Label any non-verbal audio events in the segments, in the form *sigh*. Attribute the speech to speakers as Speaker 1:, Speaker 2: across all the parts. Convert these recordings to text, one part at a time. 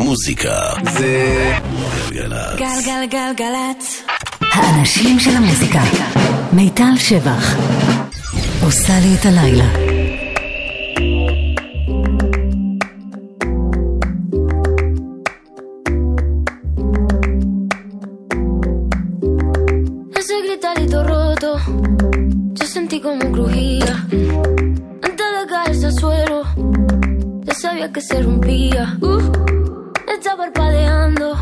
Speaker 1: מוזיקה זה גלגלצ.
Speaker 2: גלגלגלגלצ.
Speaker 3: האנשים של המוזיקה. מיטל שבח. עושה לי את הלילה.
Speaker 4: Como crujía, antes de caerse al suelo, ya sabía que se rompía. Uh. Está parpadeando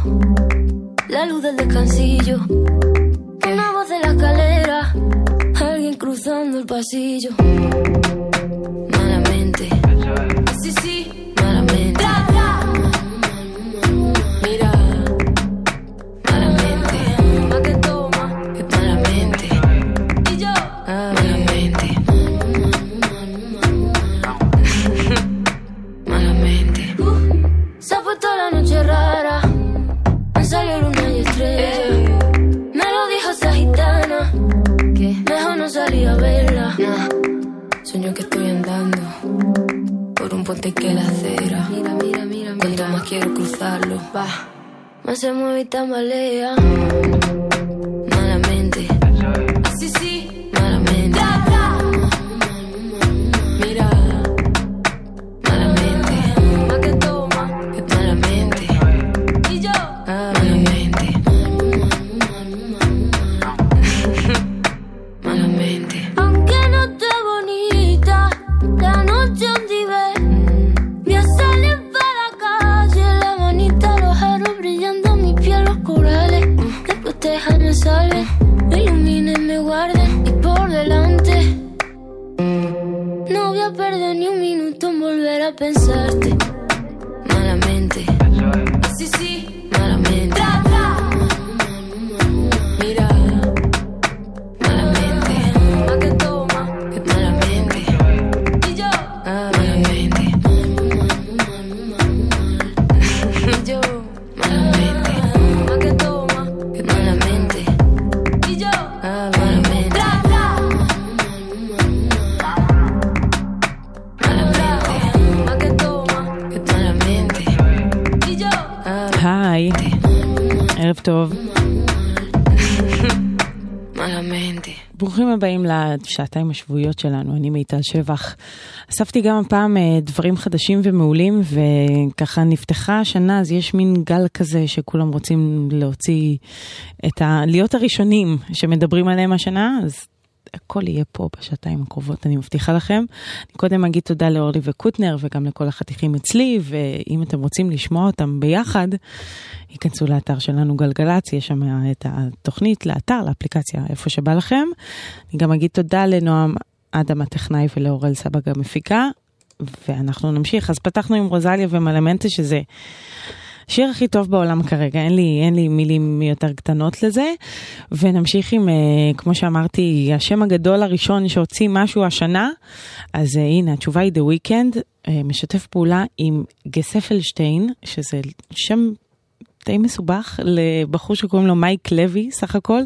Speaker 4: la luz del descansillo. Una voz de la escalera, alguien cruzando el pasillo. Y tambalea.
Speaker 5: הבאים לשעתיים השבועיות שלנו, אני מיטל שבח. אספתי גם הפעם אה, דברים חדשים ומעולים, וככה נפתחה השנה, אז יש מין גל כזה שכולם רוצים להוציא את ה... להיות הראשונים שמדברים עליהם השנה, אז הכל יהיה פה בשעתיים הקרובות, אני מבטיחה לכם. אני קודם אגיד תודה לאורלי וקוטנר וגם לכל החתיכים אצלי, ואם אתם רוצים לשמוע אותם ביחד, ייכנסו לאתר שלנו גלגלצ, יש שם את התוכנית לאתר, לאפליקציה, איפה שבא לכם. אני גם אגיד תודה לנועם אדם הטכנאי ולאורל סבג המפיקה, ואנחנו נמשיך. אז פתחנו עם רוזליה ומלמנטה, שזה... השיר הכי טוב בעולם כרגע, אין לי, אין לי מילים יותר קטנות לזה. ונמשיך עם, אה, כמו שאמרתי, השם הגדול הראשון שהוציא משהו השנה. אז אה, הנה, התשובה היא The Weeknd, אה, משתף פעולה עם גספלשטיין, שזה שם די מסובך לבחור שקוראים לו מייק לוי סך הכל.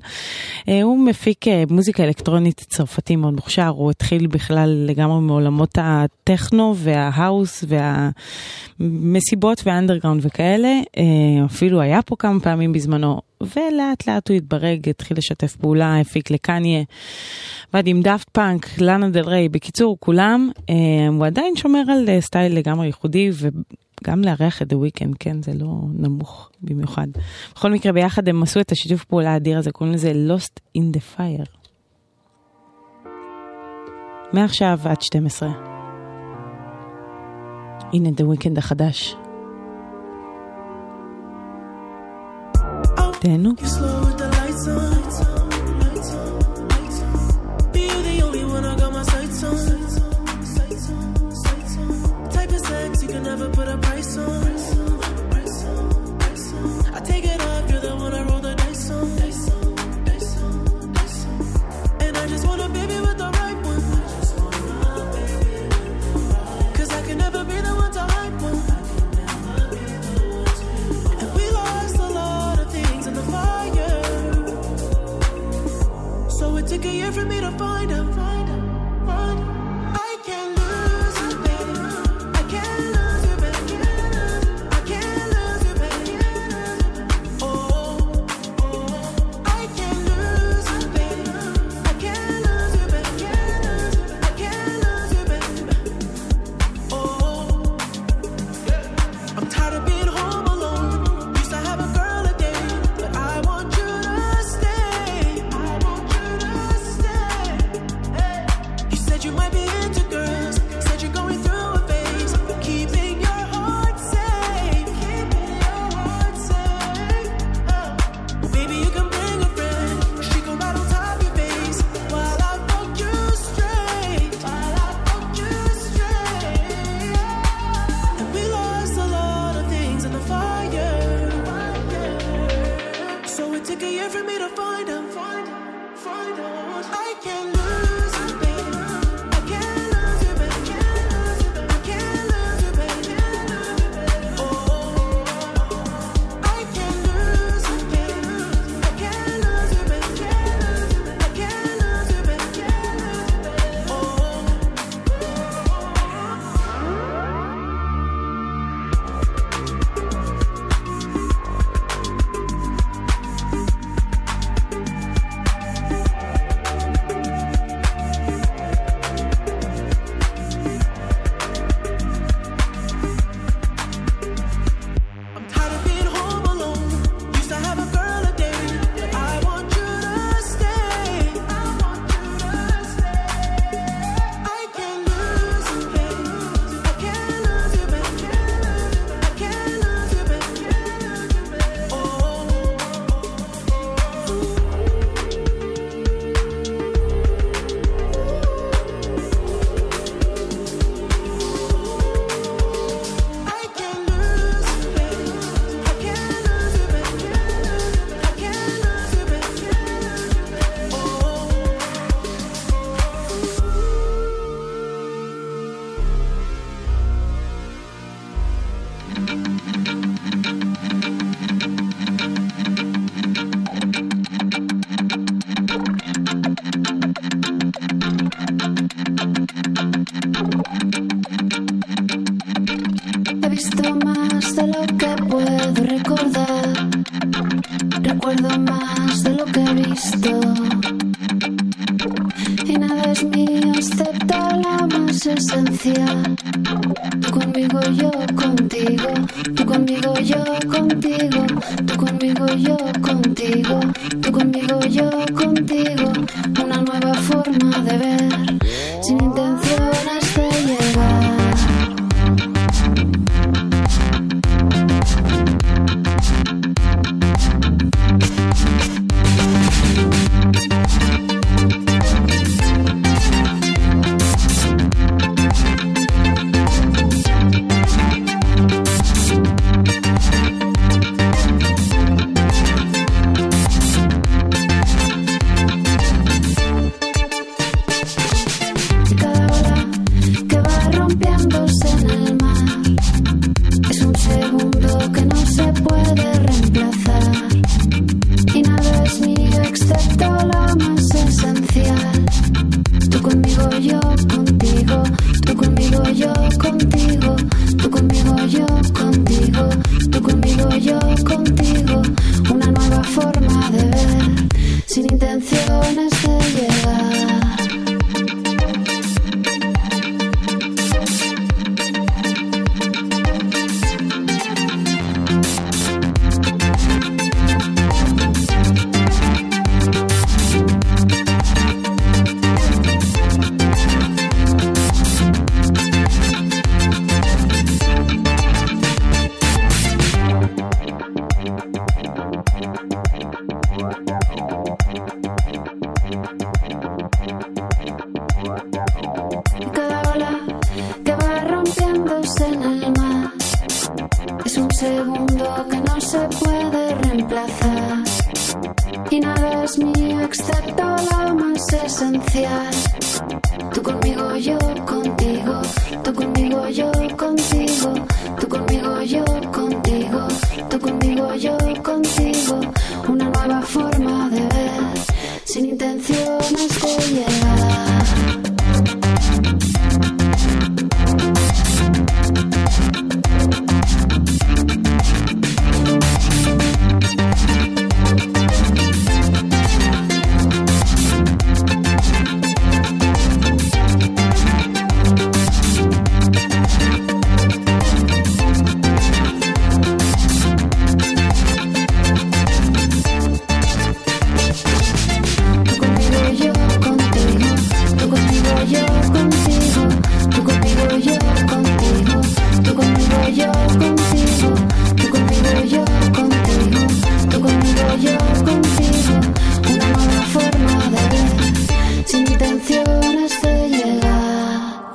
Speaker 5: אה, הוא מפיק אה, מוזיקה אלקטרונית צרפתי מאוד מוכשר, הוא התחיל בכלל לגמרי מעולמות הטכנו וההאוס והמסיבות והאנדרגראונד וכאלה, אה, אפילו היה פה כמה פעמים בזמנו. ולאט לאט הוא התברג, התחיל לשתף פעולה, הפיק לקניה, ועד עם דאפט פאנק, לאנה דל ריי, בקיצור כולם, הוא עדיין שומר על סטייל לגמרי ייחודי, וגם לארח את Weeknd, כן, זה לא נמוך במיוחד. בכל מקרה, ביחד הם עשו את השיתוף פעולה האדיר הזה, קוראים לזה Lost in the Fire. מעכשיו עד 12. הנה The Weeknd החדש. תהנו.
Speaker 6: here for me to
Speaker 7: find out.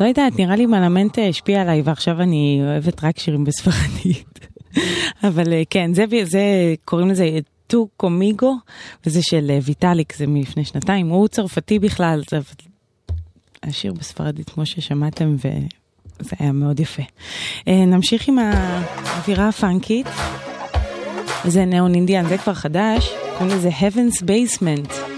Speaker 5: לא יודעת, נראה לי מלמנט השפיע עליי, ועכשיו אני אוהבת רק שירים בספרדית. *laughs* אבל אה, כן, זה, זה קוראים לזה טו קומיגו, וזה של אה, ויטאליק, זה מלפני שנתיים. הוא צרפתי בכלל, זה השיר בספרדית, כמו ששמעתם, וזה היה מאוד יפה. אה, נמשיך עם האווירה הפאנקית. זה ניאון אינדיאן, זה כבר חדש, קוראים לזה Heaven's Basement.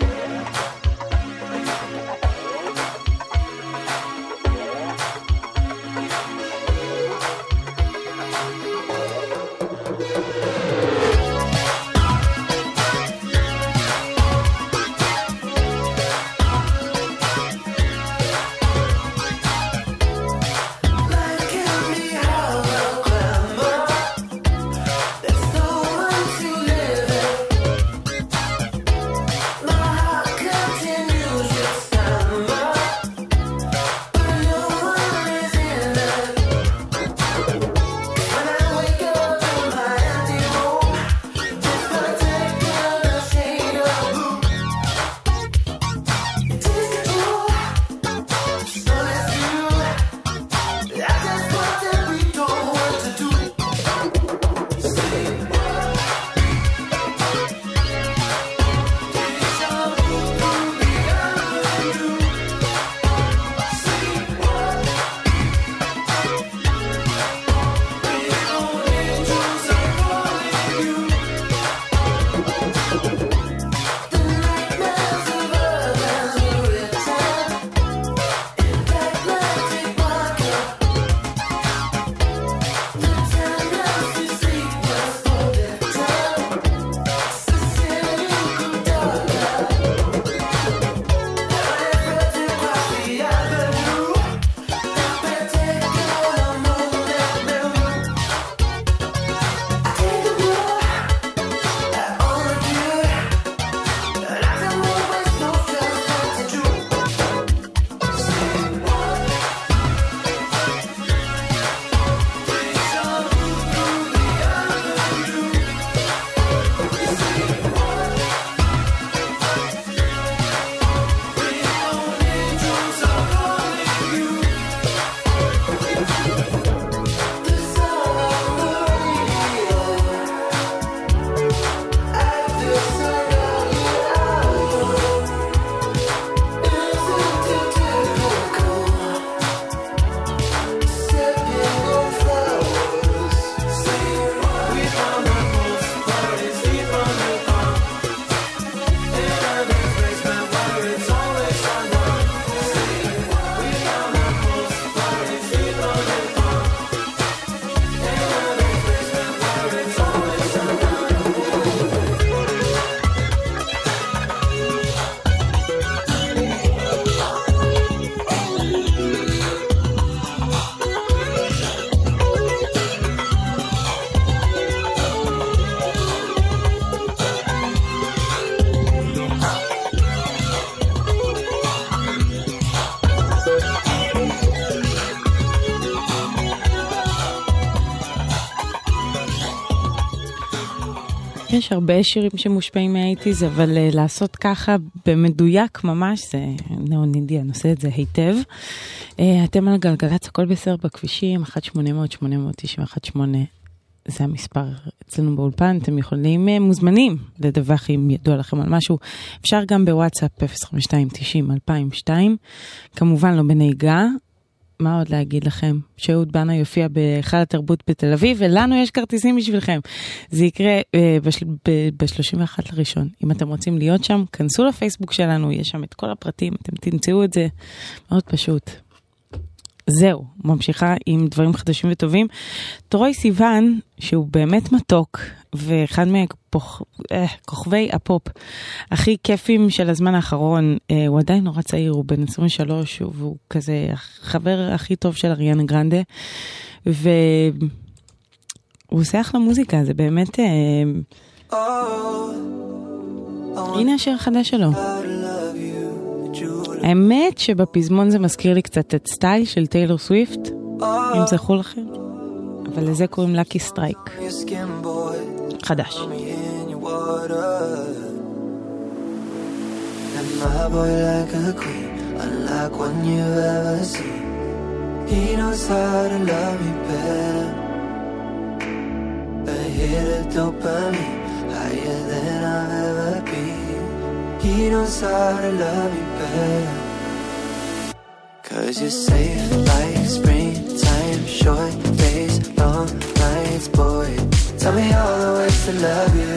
Speaker 5: יש הרבה שירים שמושפעים מהאיטיז, אבל uh, לעשות ככה במדויק ממש, זה נאון אינדיאן עושה את זה היטב. Uh, אתם על גלגלצ, הכל בסדר בכבישים, 1-800-891-8, זה המספר אצלנו באולפן, אתם יכולים, uh, מוזמנים לדווח אם ידוע לכם על משהו. אפשר גם בוואטסאפ 052-90-2002, כמובן לא בנהיגה. מה עוד להגיד לכם? שאהוד בנה יופיע בהיכל התרבות בתל אביב, ולנו יש כרטיסים בשבילכם. זה יקרה אה, ב-31 לראשון. אם אתם רוצים להיות שם, כנסו לפייסבוק שלנו, יש שם את כל הפרטים, אתם תמצאו את זה מאוד פשוט. זהו, ממשיכה עם דברים חדשים וטובים. טרוי סיוון, שהוא באמת מתוק, ואחד מכוכבי הפופ הכי כיפים של הזמן האחרון, אה, הוא עדיין נורא צעיר, הוא בן 23, והוא כזה החבר הכי טוב של אריאנה גרנדה, והוא עושה אחלה מוזיקה, זה באמת... אה, הנה השיר החדש שלו. האמת שבפזמון זה מזכיר לי קצת את סטייל של טיילור סוויפט, אם זכו לכם, אבל לזה קוראים
Speaker 8: Lucky Strike. Like a queen, unlike one you've ever seen. He knows how to love me better. A hit higher than I've ever. He knows how to love me better. Cause you're safe like springtime, short days, long nights, boy. Tell me all the ways to love you.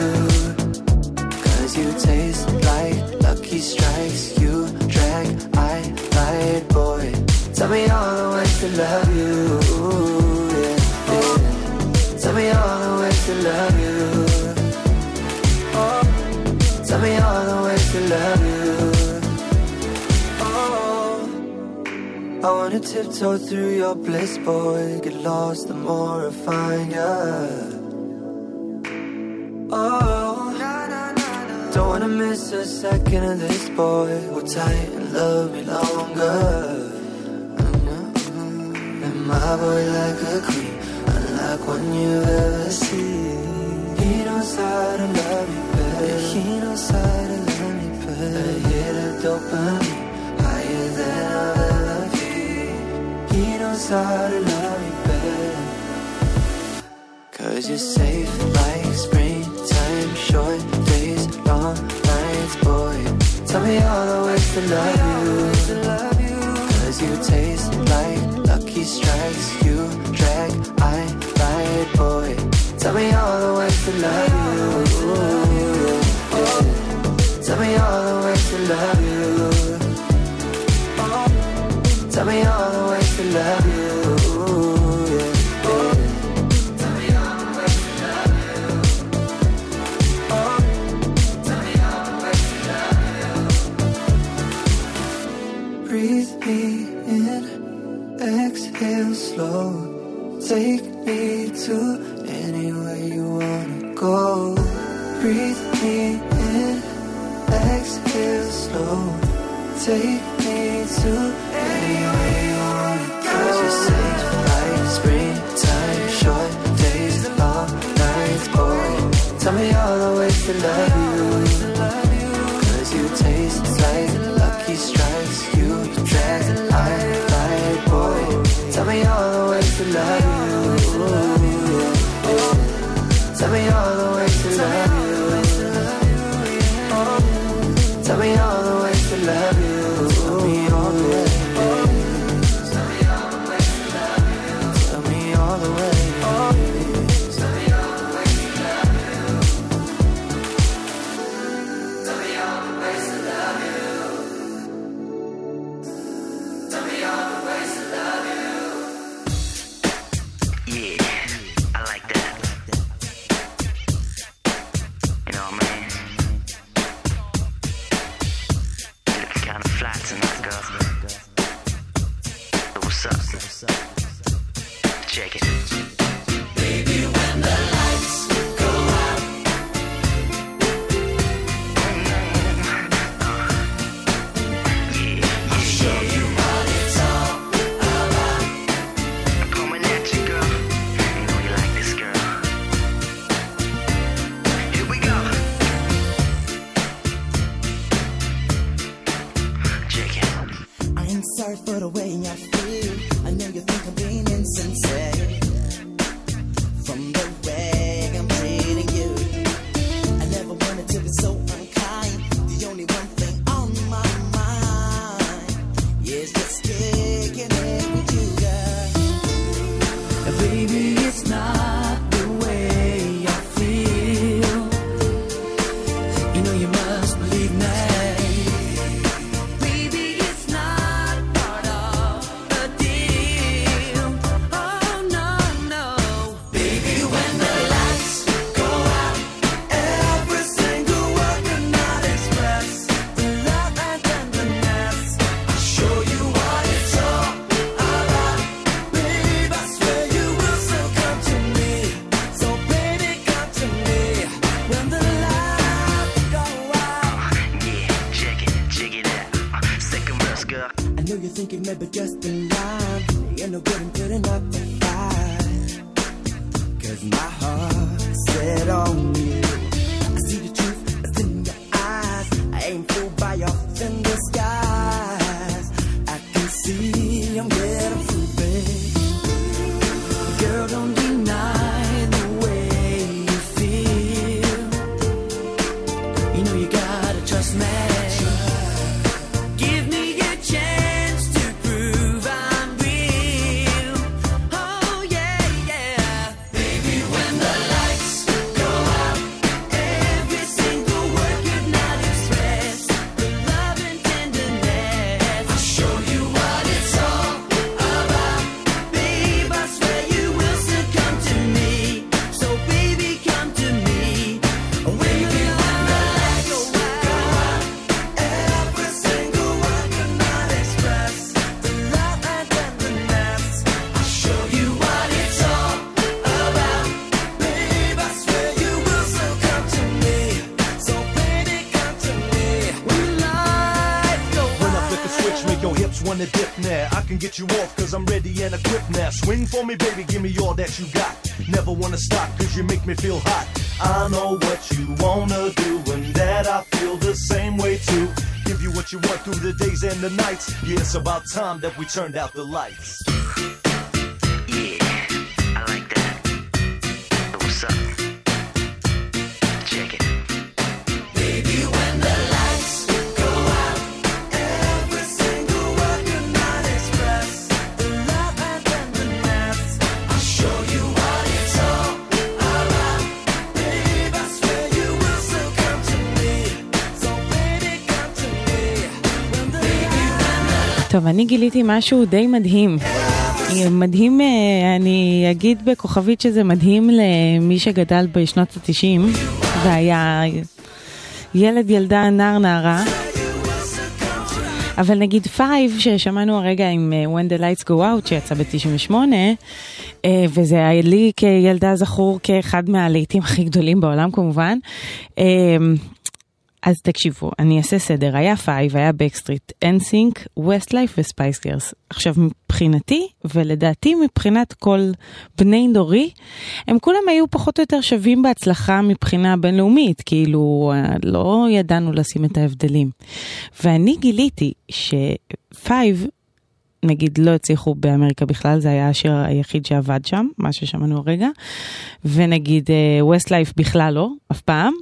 Speaker 8: Cause you taste like lucky strikes, you drag, I lied, boy. Tell me all the ways to love you. Tell me all the ways to love you. Tell me all the ways to love you. I wanna tiptoe through your bliss, boy. Get lost the more I find ya. Oh, don't wanna miss a second of this, boy. Hold tight and love me longer. Mm-hmm. And my boy like a queen, unlike one you've ever seen. He knows how to love me better. He knows how to love me. A hit of dopamine, He knows how to love me better. Cause you're safe like springtime, short days, long nights, boy. Tell me all the ways to love you. Cause you taste like lucky strikes, you drag, I lied, boy. Tell me all the ways to love you. Tell me all the ways to love you. Tell me all the ways to love you. Breathe me in, exhale slow. Take me to anywhere you wanna go. Breathe me,
Speaker 9: baby,
Speaker 10: give me all that you got. Never wanna stop cause you make me feel hot. I know what you wanna do and that I feel the same way too. Give you what you want through the days and the nights. Yeah, it's about time that we turned out the lights.
Speaker 5: טוב, אני גיליתי משהו די מדהים. מדהים, אה, אני אגיד בכוכבית שזה מדהים למי שגדל בשנות ה-90 והיה ילד, ילדה, נער, נערה. אבל נגיד פייב ששמענו הרגע עם אה, When the Lights Go Out שיצא ב-98 אה, וזה היה לי כילדה זכור כאחד מהלהיטים הכי גדולים בעולם כמובן. אז תקשיבו, אני אעשה סדר. היה Five, היה Backstreet, NSYNC, Westlife ו Spice Girls. עכשיו, מבחינתי, ולדעתי מבחינת כל בני דורי, הם כולם היו פחות או יותר שווים בהצלחה מבחינה בינלאומית, כאילו, אה, לא ידענו לשים את ההבדלים. ואני גיליתי ש Five, נגיד לא הצליחו באמריקה בכלל, זה היה השיר היחיד שעבד שם, מה ששמענו הרגע, ונגיד West אה, Life בכלל לא, אף פעם,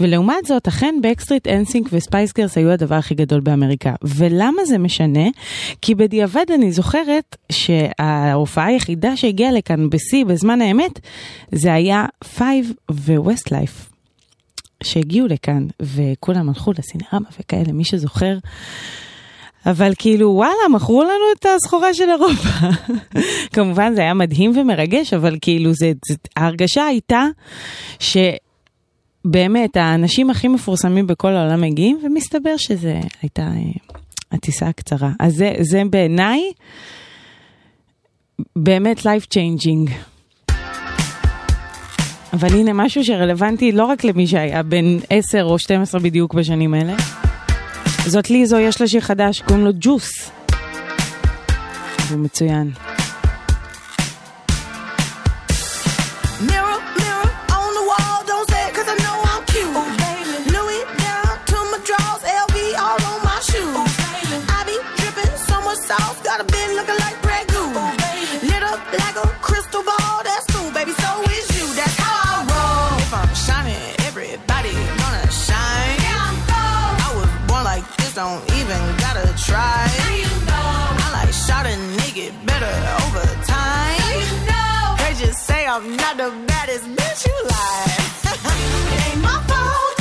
Speaker 5: ולעומת זאת, אכן Backstreet, NSYNC ו Spice Girls היו הדבר הכי גדול באמריקה. ולמה זה משנה? כי בדיעבד אני זוכרת שההופעה היחידה שהגיעה לכאן בשיא בזמן האמת, זה היה Five ו Westlife. שהגיעו לכאן וכולם הלכו לסינרמה וכאלה, מי שזוכר. אבל כאילו וואלה מכרו לנו את הסחורה של אירופה. *laughs* כמובן זה היה מדהים ומרגש אבל כאילו זה, זה ההרגשה הייתה שבאמת האנשים הכי מפורסמים בכל העולם מגיעים ומסתבר שזה הייתה אה, הטיסה הקצרה. אז זה, זה בעיניי באמת life changing. אבל הנה משהו שרלוונטי לא רק למי שהיה בן 10 או 12 בדיוק בשנים האלה. זאת ליזו, יש לה שיר חדש, קוראים לו ג'וס. הוא מצוין.
Speaker 6: Don't even gotta try. Now you know. I like shot a nigga better over time. They just say I'm not the baddest bitch you like. *laughs* it ain't my fault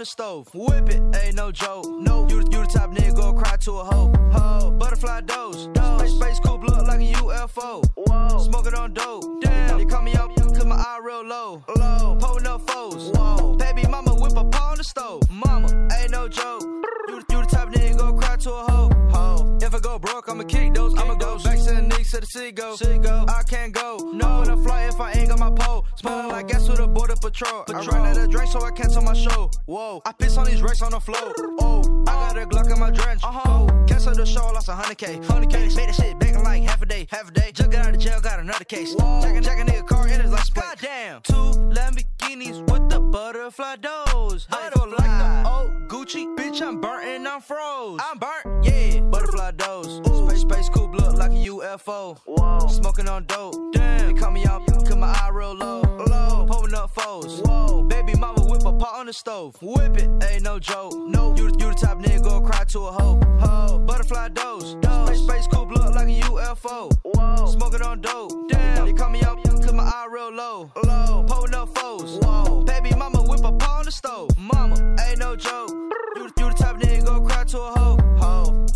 Speaker 6: the
Speaker 11: stove. Whip it. Ain't no joke. No. You, you the type nigga go cry to a hoe. Ho. Butterfly doze. Space, space coupe look like a UFO. Whoa. Smoking on dope. Damn. They call me out cause my eye real low. Low. Pulling up foes. Whoa. Baby mama whip a pot on the stove. Mama. Ain't no joke. You, you the type nigga go cry to a hoe. Ho. If I go broke, I'ma kick those. I'ma go back to the niggas to the sea go. go. I can't go. No, when I fly if I ain't got my pole. Smelling like gas with a border patrol. I ran out of drink, so I cancel my show. Whoa. I piss on these racks on the floor. Oh, I got a Glock in my drench. Uh huh. Cancel the show, lost a hundred K. Hundred K. Made that shit back in like half a day. Half a day. Just got out of jail, got another case. Jack, jack a nigga car in his license plate. Goddamn. Two Lamborghinis with the butterfly doors. I feel like the old Gucci. Bitch, I'm burnt and I'm froze. I'm burnt, yeah. Butterfly doors. Space, coupe look like a UFO. Whoa. Smoking on dope. Damn. They call me out cause my eye real low. Low. Pulling up foes. Whoa. Baby mama whip a pot on the stove. Whip it. Ain't no joke. No. You, you the type nigga go cry to a hoe. Ho. Butterfly doors. Space, space coupe look like a UFO. Whoa. Smoking on dope. Damn. They call me out cause my eye real low. Low. Pulling up foes. Whoa. Baby mama whip a pot on the stove. Mama. Ain't no joke. You, you the type nigga go cry to a hoe. Ho.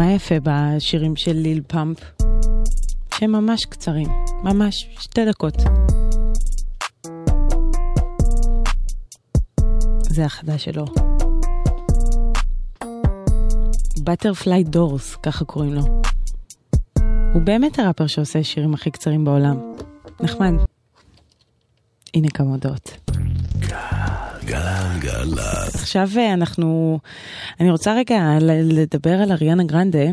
Speaker 5: מה יפה בשירים של ליל פאמפ? שהם ממש קצרים, ממש שתי דקות. זה החדש שלו. בטרפליי דורס, ככה קוראים לו. הוא באמת הראפר שעושה שירים הכי קצרים בעולם. נחמד. הנה כמה הודעות.
Speaker 1: גלגלצ.
Speaker 5: עכשיו אה, אנחנו, אני רוצה רגע לדבר על אריאנה גרנדה.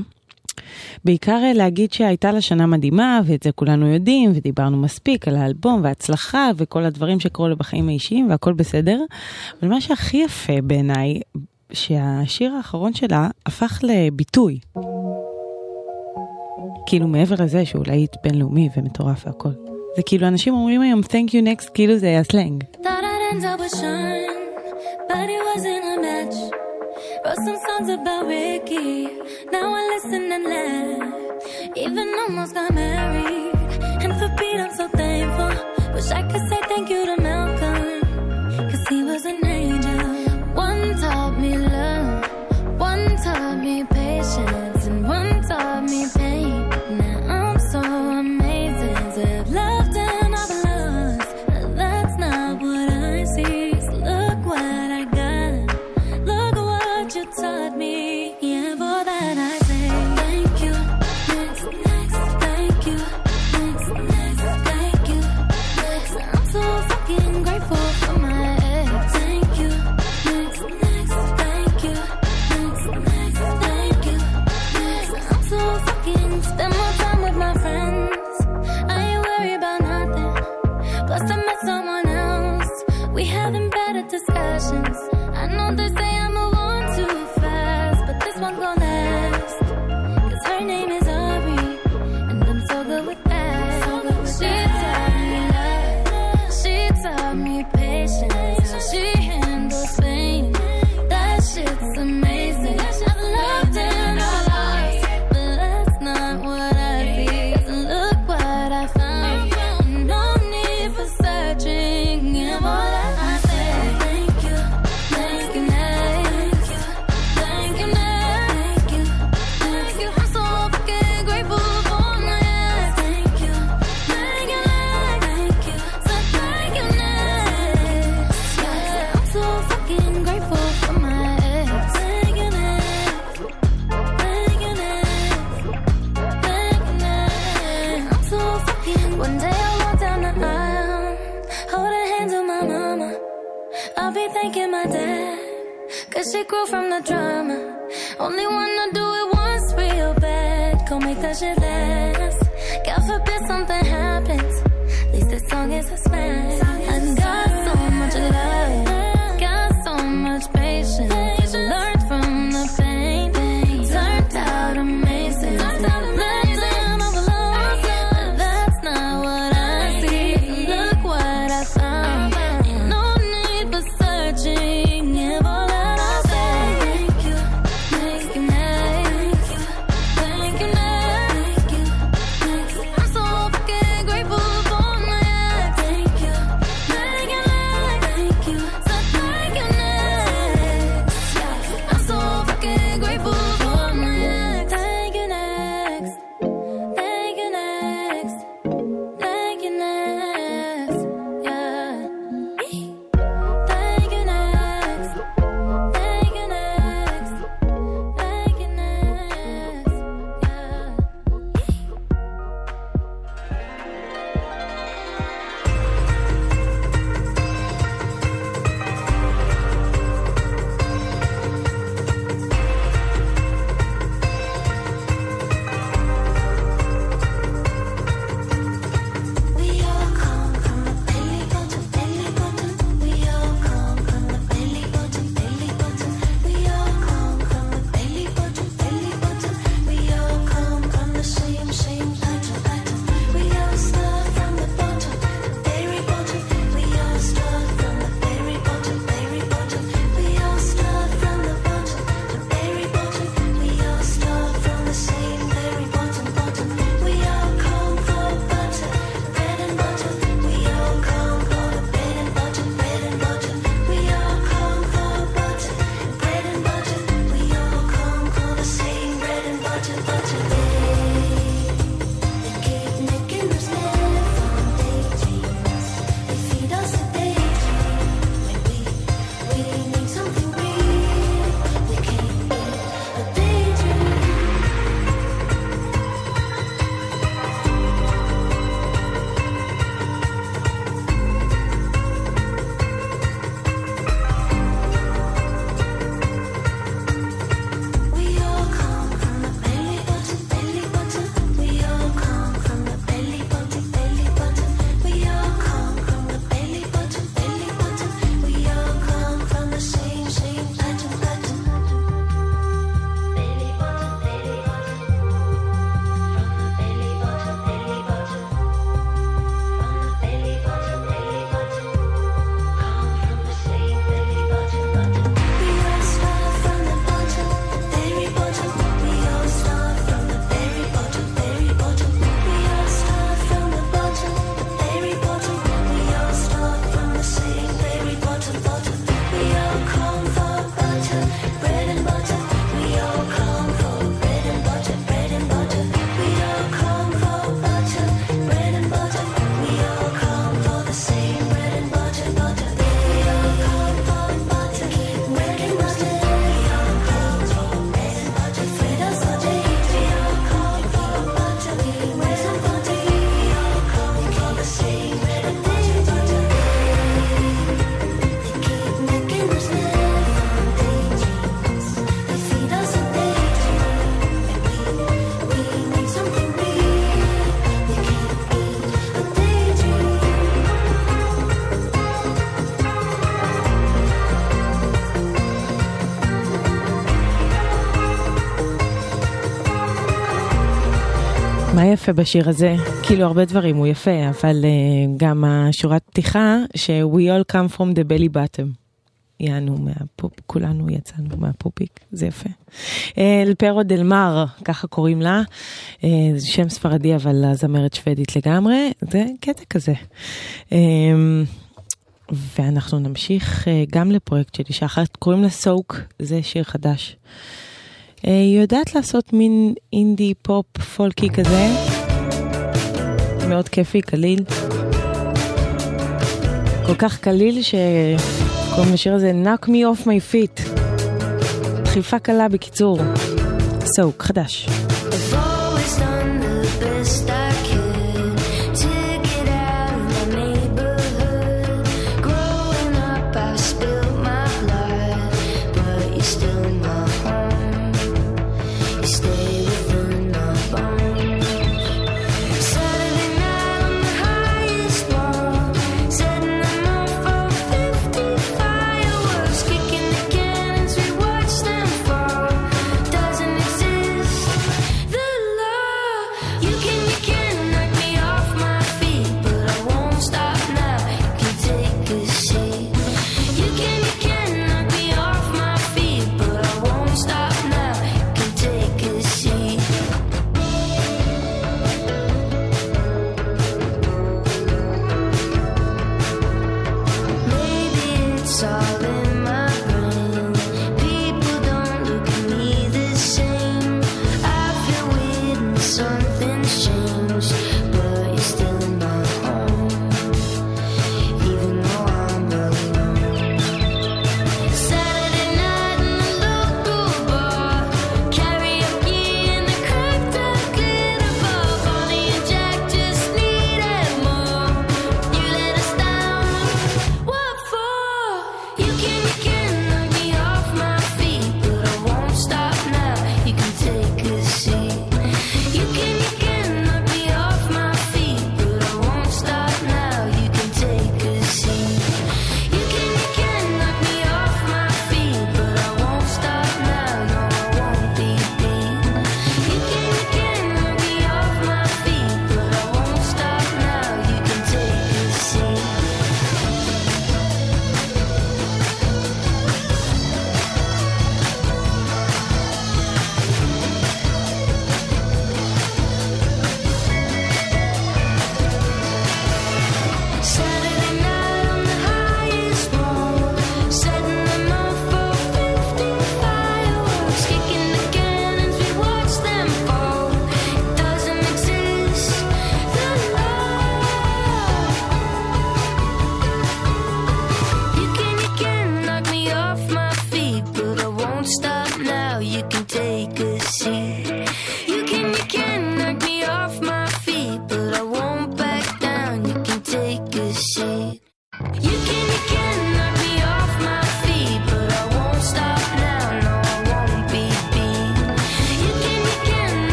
Speaker 5: בעיקר אה, להגיד שהייתה לה שנה מדהימה, ואת זה כולנו יודעים, ודיברנו מספיק על האלבום וההצלחה וכל הדברים שקרו לה בחיים האישיים והכל בסדר. אבל מה שהכי יפה בעיניי, שהשיר האחרון שלה הפך לביטוי. כאילו מעבר לזה שהוא להיט בינלאומי ומטורף והכל. זה כאילו אנשים אומרים היום thank you next, כאילו זה היה סלנג.
Speaker 4: Up with Sean, but it wasn't a match. Wrote some songs about Ricky, now I listen and laugh. Even almost got married, and for Pete I'm so thankful. Wish I could say thank you to Malcolm, cause he was an angel. One taught me love, one taught me
Speaker 12: יפה בשיר הזה? כאילו הרבה דברים הוא יפה, אבל uh, גם השורת פתיחה ש- We all come from the belly bottom. יענו מהפופ, כולנו יצאנו מהפופיק, זה יפה. אל פרו דל מר, ככה קוראים לה, אה, שם ספרדי אבל הזמרת שוודית לגמרי, זה קטע כזה. אה, ואנחנו נמשיך אה, גם לפרויקט של אישה אחת, קוראים לה סוק, זה שיר חדש. אה, היא יודעת לעשות מין אינדי פופ פולקי כזה, מאוד כיפי, קליל. כל כך קליל שקוראים לשיר הזה knock me off my feet. דחיפה קלה בקיצור. סוק, חדש.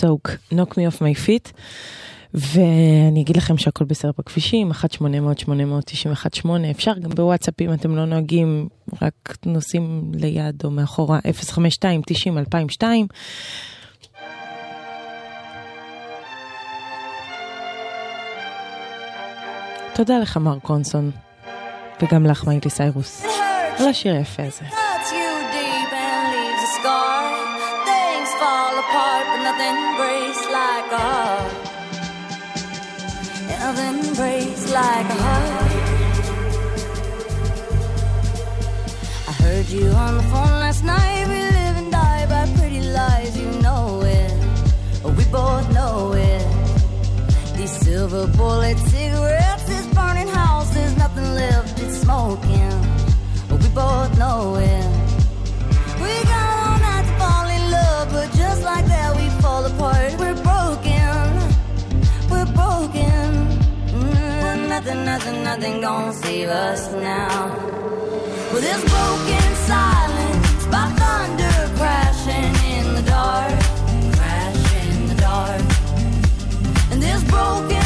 Speaker 12: סוק, knock me off my feet. ואני אגיד לכם שהכל בסדר בכבישים, 1-800-891-8, אפשר גם בוואטסאפ אם אתם לא נוהגים, רק נוסעים ליד או מאחורה, 052-90-2002. תודה לך מר קונסון, וגם לך מיילי סיירוס, על השיר היפה הזה.
Speaker 2: Nothing breaks like a heart. Nothing breaks like a heart. I heard you on the phone last night. We live and die by pretty lies. You know it. We both know it. These silver bullet cigarettes, this burning house, there's nothing left, it's smoking. We both know it. Fall apart. We're broken, we're broken. Mm, nothing, nothing, nothing gonna save us now. Well, this broken silence by thunder crashing in the dark, crash in the dark. And this broken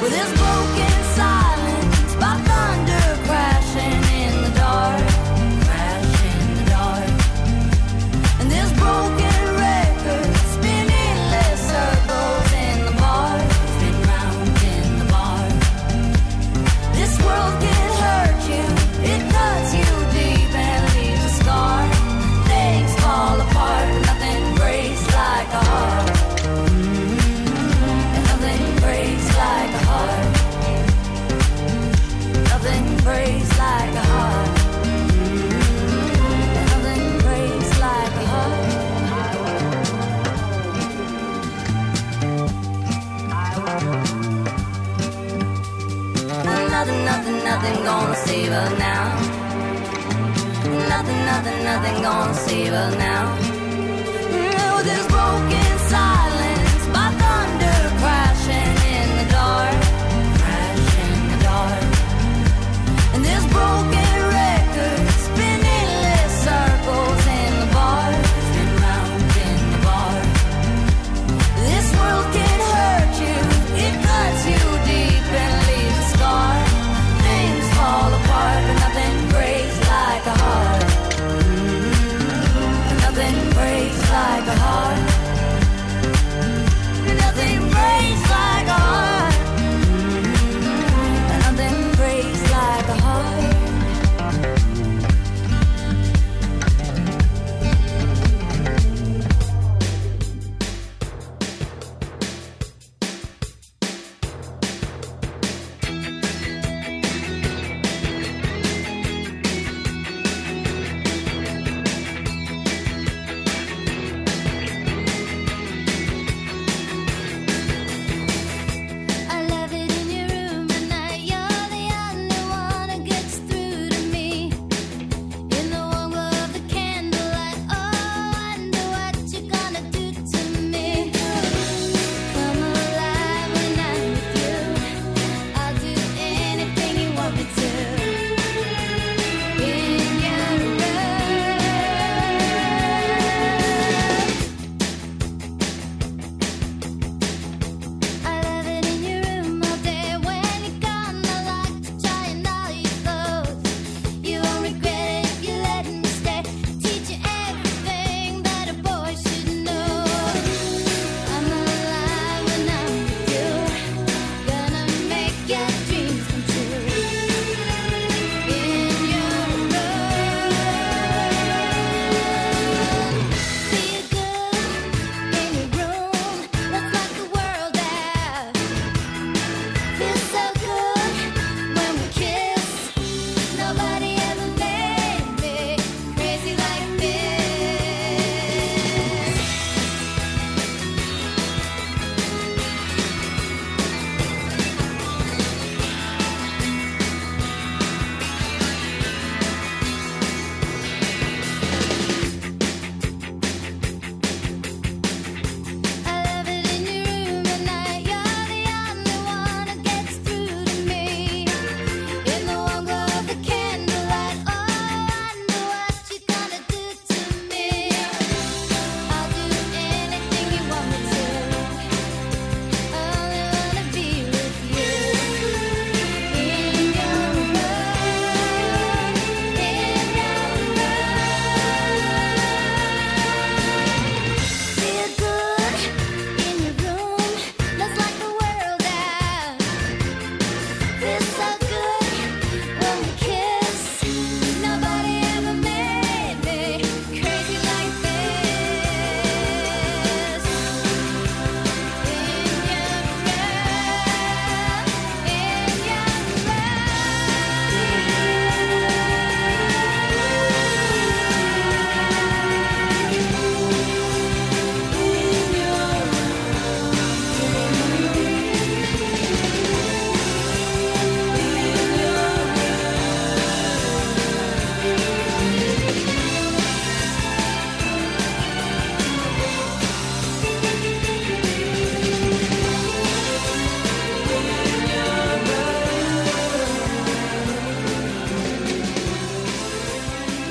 Speaker 2: with his broken silence by thunder crashing in the dark.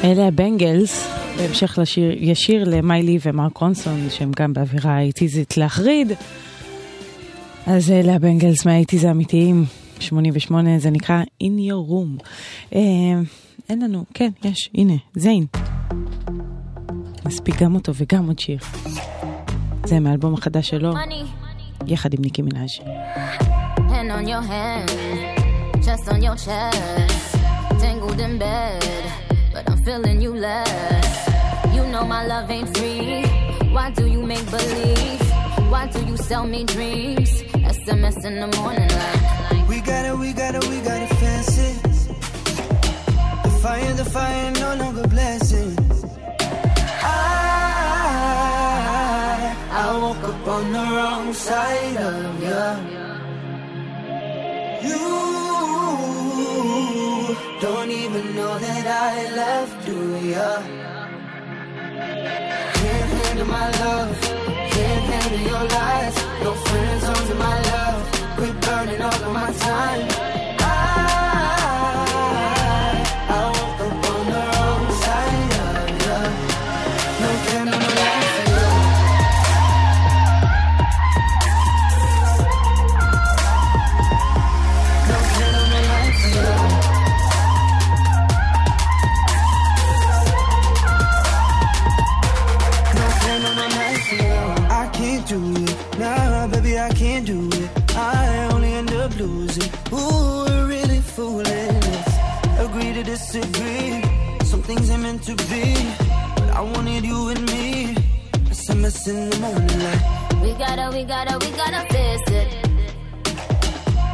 Speaker 5: אלה הבנגלס, בהמשך לשיר ישיר למיילי ומרק רונסון, שהם גם באווירה האיטיזית להחריד. אז אלה הבנגלס מהאיטיז האמיתיים, 88, זה נקרא In Your Room. אה, אין לנו, כן, יש, הנה, זיין. מספיק גם אותו וגם עוד שיר. זה מהאלבום החדש שלו, יחד עם ניקי מנאז'.
Speaker 13: Hand on your hand, chest on your chest, tangled in bed, but I'm feeling you less. You know my love ain't free. Why do you make believe? Why do you sell me dreams? SMS in the morning like.
Speaker 8: We got it, we got it, we got it. The fire, the fire, no longer blessing. I, I woke up on the wrong side of you. You don't even know that I left, do ya? Can't handle my love, can't handle your lies. No friends under my love, quit burning all of my time. To be, but I wanted you and me. SMS in the morning, like.
Speaker 13: We gotta, we gotta, we gotta fix it.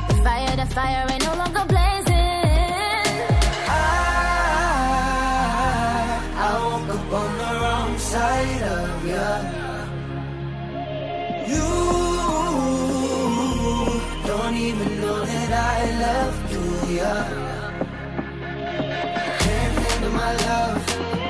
Speaker 13: The fire, the fire ain't no longer blazing.
Speaker 8: I, I woke up on the wrong side of ya. You don't even know that I left you, ya my love.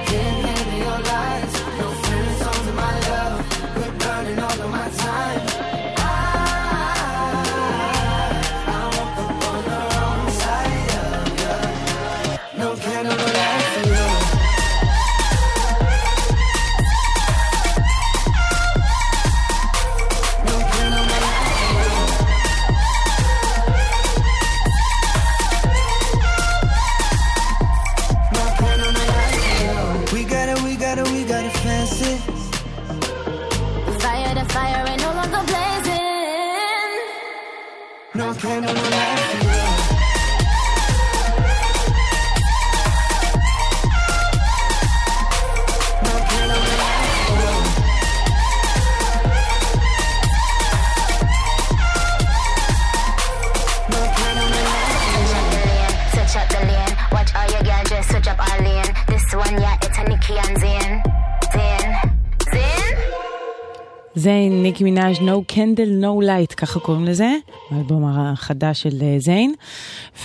Speaker 5: מנאז' No Candle No Light, ככה קוראים לזה, האלבום החדש של אה, זיין.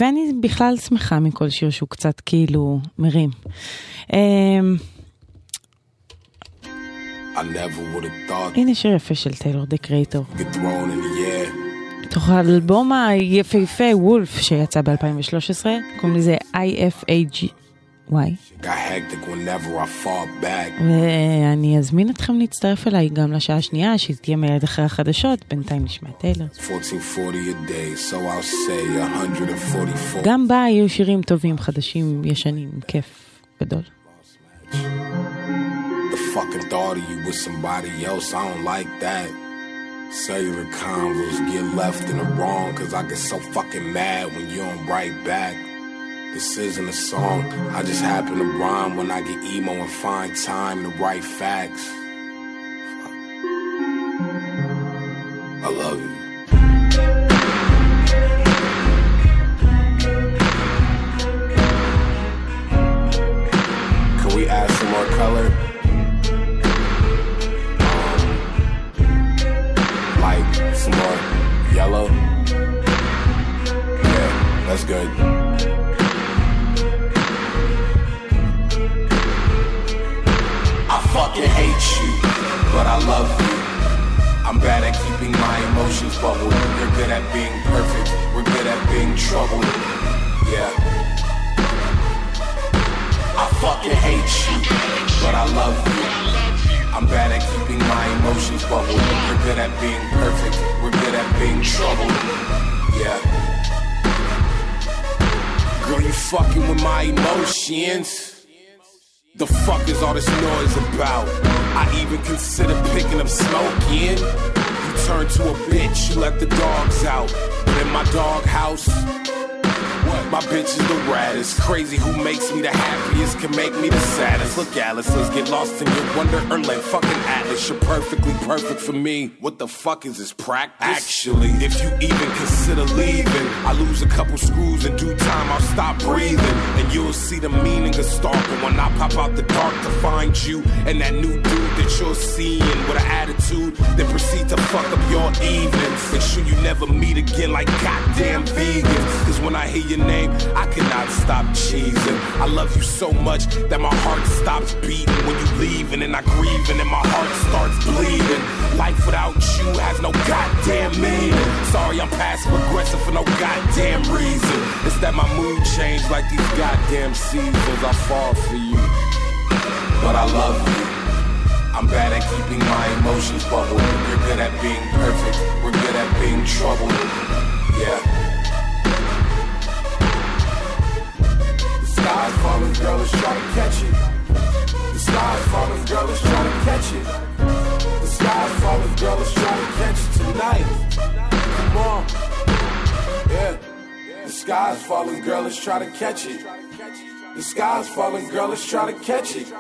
Speaker 5: ואני בכלל שמחה מכל שיר שהוא קצת כאילו מרים. אמ, הנה שיר יפה של טיילור דה קרייטור. מתוך האלבום היפהפה וולף שיצא ב-2013, קוראים לזה IFAG. וואי. ואני אזמין אתכם להצטרף אליי גם לשעה השנייה, שהיא תהיה מיד אחרי החדשות, בינתיים נשמע את טיילור.
Speaker 1: 1440 a day, so I'll say 144.
Speaker 5: גם בה היו שירים טובים, חדשים, ישנים, כיף גדול.
Speaker 1: The fucking thought of you with somebody else, I don't like that. Cellular convos get left in the wrong, cause I get so fucking mad when you don't write back. This isn't a song, I just happen to rhyme when I get emo and find time to write facts. I love you. Can we add some more color? Um, like some more yellow. Yeah, that's good. Fucking hate you, but I love you. I'm bad at keeping my emotions bubbled. You're good at being perfect. We're good at being troubled. Yeah. I fucking hate you, but I love you. I'm bad at keeping my emotions bubbled. We're good at being perfect. We're good at being troubled. Yeah. Girl, you fucking with my emotions. The fuck is all this noise about? I even consider picking up smoking. You turn to a bitch, you let the dogs out. But in my dog house, what? My bitch is the raddest. Crazy who makes me the happiest can make me the saddest. Look, Alice, let's get lost in your wonder wonderland. Fucking Atlas, you're perfectly perfect for me. What the fuck is this practice? Actually, if you even consider leaving, I lose a couple screws in due time. I'll stop breathing, and you'll see the meaning of stalking when I pop out the dark to find you and that new dude that you're seeing with an attitude. that proceed to fuck up your evenings. Make sure you never meet again like goddamn vegans. Cause when I hear your name, I cannot stop cheesing. I love you so much that my heart stops beating when you leave, and then I grieve, and then my heart starts bleeding. Life without you has no goddamn meaning. Sorry, I'm passive aggressive for no goddamn reason. It's that my mood changed like these goddamn seasons. I fall for you, but I love you. I'm bad at keeping my emotions bubbled. You're good at being perfect. We're good at being troubled. Yeah. Falling, girl, let's try to catch it. The sky's falling, girl, let's try to catch it. The sky's falling, girl, let's try to catch it tonight. Come on. Yeah. The sky's falling, girl, let's try to catch it. The sky's falling, girl, let's try to catch it.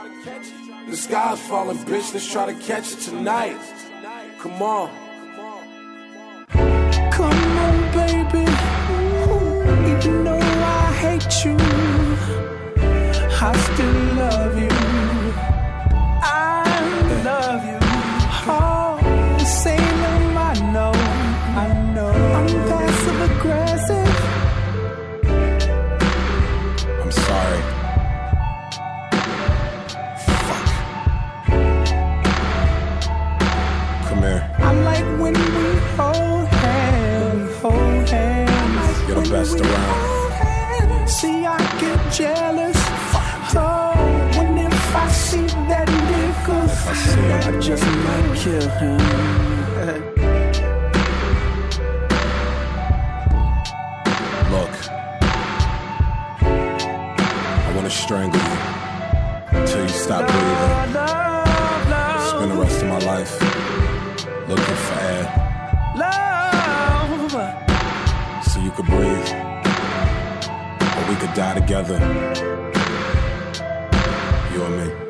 Speaker 1: The sky's falling, bitch, let's try to catch it tonight. Come on.
Speaker 14: Come on, baby. Even though I hate you, I still love you. I love you. Oh, I know, I know. I'm passive aggressive.
Speaker 1: I'm sorry. Fuck. Come here.
Speaker 14: I like when we hold hands, hold hands.
Speaker 1: You're the best around.
Speaker 14: See, I get jealous. Nigga, I just might kill him.
Speaker 1: Look. I want to strangle you until you stop breathing. Spend the rest of my life looking for air
Speaker 14: Love.
Speaker 1: so you could breathe. Or we could die together. You and me.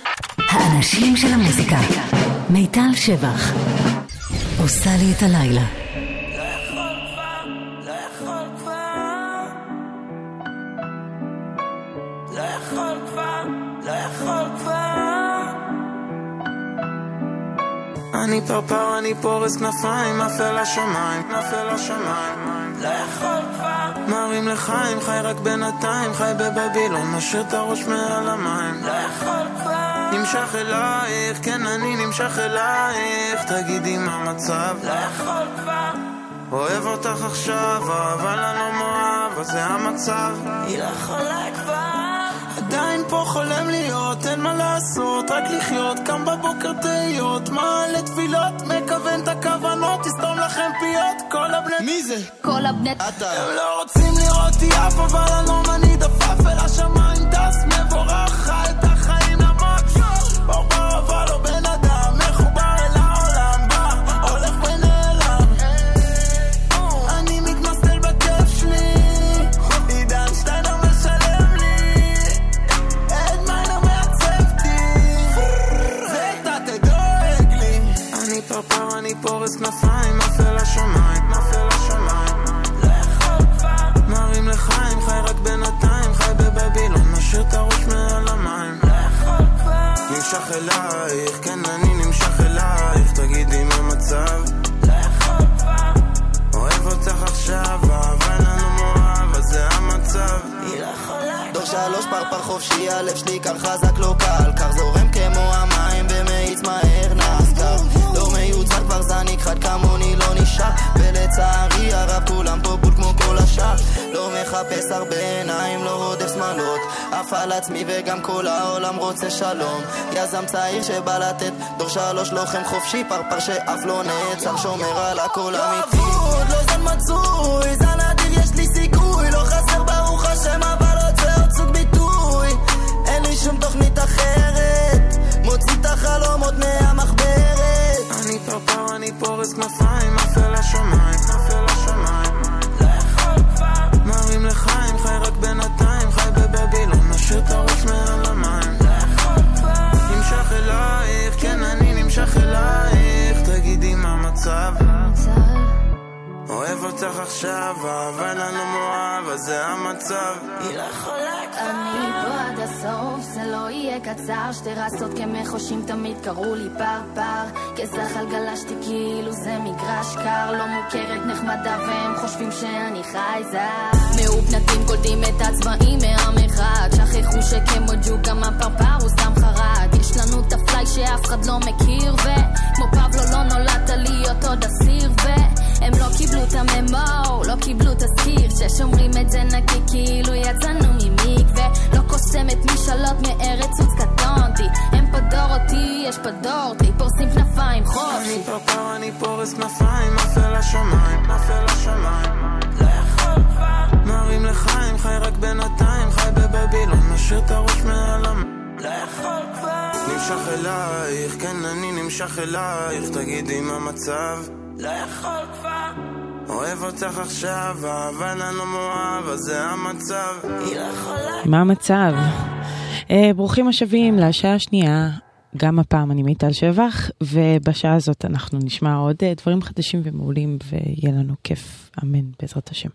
Speaker 3: האנשים של המוזיקה. מיטל שבח. עושה לי את הלילה.
Speaker 15: אני פרפר, אני פורס כנפיים, השמיים, עף אל השמיים.
Speaker 9: לא יכול כבר,
Speaker 15: מרים לחיים, חי רק בינתיים, חי בבבילון, משאיר את הראש מעל המים.
Speaker 9: לא יכול כבר,
Speaker 15: נמשך אלייך, כן אני נמשך אלייך, תגידי מה המצב.
Speaker 9: לא יכול כבר,
Speaker 15: אוהב אותך עכשיו, אבל אני לא מאוהב, אז זה המצב.
Speaker 9: היא לא יכולה כבר.
Speaker 15: עדיין פה חולם להיות, אין מה לעשות, רק לחיות, קם בבוקר תהיות, מעלה תפילות, מכוון את הכוונות, תסתום לכם פיות, כל הבני... מי זה?
Speaker 9: כל הבני...
Speaker 15: אתה. הם לא רוצים לראות אותי עף, אבל אני דפף אל השמיים,
Speaker 16: לוחם חופשי, פרפר שאף לא נעצר, שומר על הכל אמיתי. לא אבוד, לא זן מצוי, זן
Speaker 13: קראו לי פרפר כזחל גלשתי כאילו זה מגרש קר. לא מוכרת נחמדה והם חושבים שאני חייזר. מאופנתים קולטים את הצבעים מהמרחק שכחו שכמו ג'וק גם הפרפר הוא סתם חרק יש לנו את הפליי שאף אחד לא מכיר וכמו פבלו לא נולדת להיות עוד אסיר והם לא קיבלו את הממו, לא קיבלו תזכיר. ששומרים את זה נקי כאילו יצאנו ממקווה. לא קוסמת משאלות מארץ עוץ קטונתי. הם פה דור אותי, יש פה דור אותי פורסים כנפיים חופשי
Speaker 17: אני פרפר, אני פורס כנפיים, עף אל השמיים, עף אל השמיים. לא יכול כבר. מרים לחיים, חי רק בינתיים, חי בבבילון, משאיר את הראש מעל המים. לא יכול כבר. נמשך אלייך, כן אני נמשך אלייך, תגידי מה המצב? לא יכול כבר. אוהב אותך עכשיו, אהבה לנו מואב, אז זה המצב. היא לא יכולה.
Speaker 5: מה המצב? אה, ברוכים השבים לשעה השנייה, גם הפעם אני מיטל שבח, ובשעה הזאת אנחנו נשמע עוד אה, דברים חדשים ומעולים, ויהיה לנו כיף, אמן, בעזרת השם.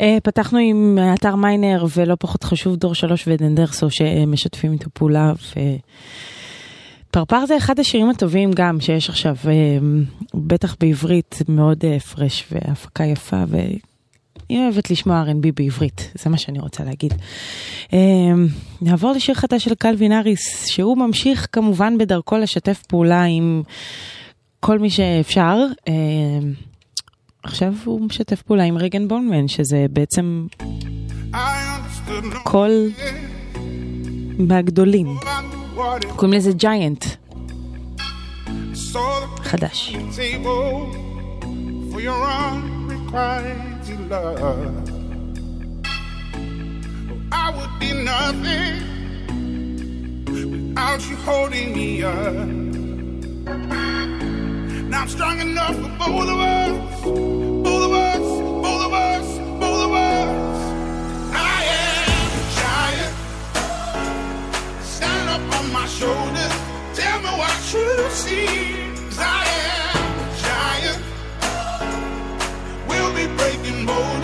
Speaker 5: אה, פתחנו עם אתר מיינר, ולא פחות חשוב, דור שלוש ועדן דרסו, שמשתפים איתו פעולה, ו... פרפר זה אחד השירים הטובים גם שיש עכשיו, בטח בעברית, מאוד אה, פרש והפקה יפה, ואני אוהבת לשמוע R&B בעברית, זה מה שאני רוצה להגיד. אה, נעבור לשיר חדש של קלווין אריס, שהוא ממשיך כמובן בדרכו לשתף פעולה עם כל מי שאפשר. אה, עכשיו הוא משתף פעולה עם רגן בונמן, שזה בעצם קול מהגדולים. קוראים לזה ג'יינט. חדש.
Speaker 18: for your unrequited love. Oh, I would be nothing without you holding me up. Now I'm strong enough for both of us, both of us, both of us, both of us. I am a giant. Stand up on my shoulders. Tell me what you see. 'Cause I am be breaking boulders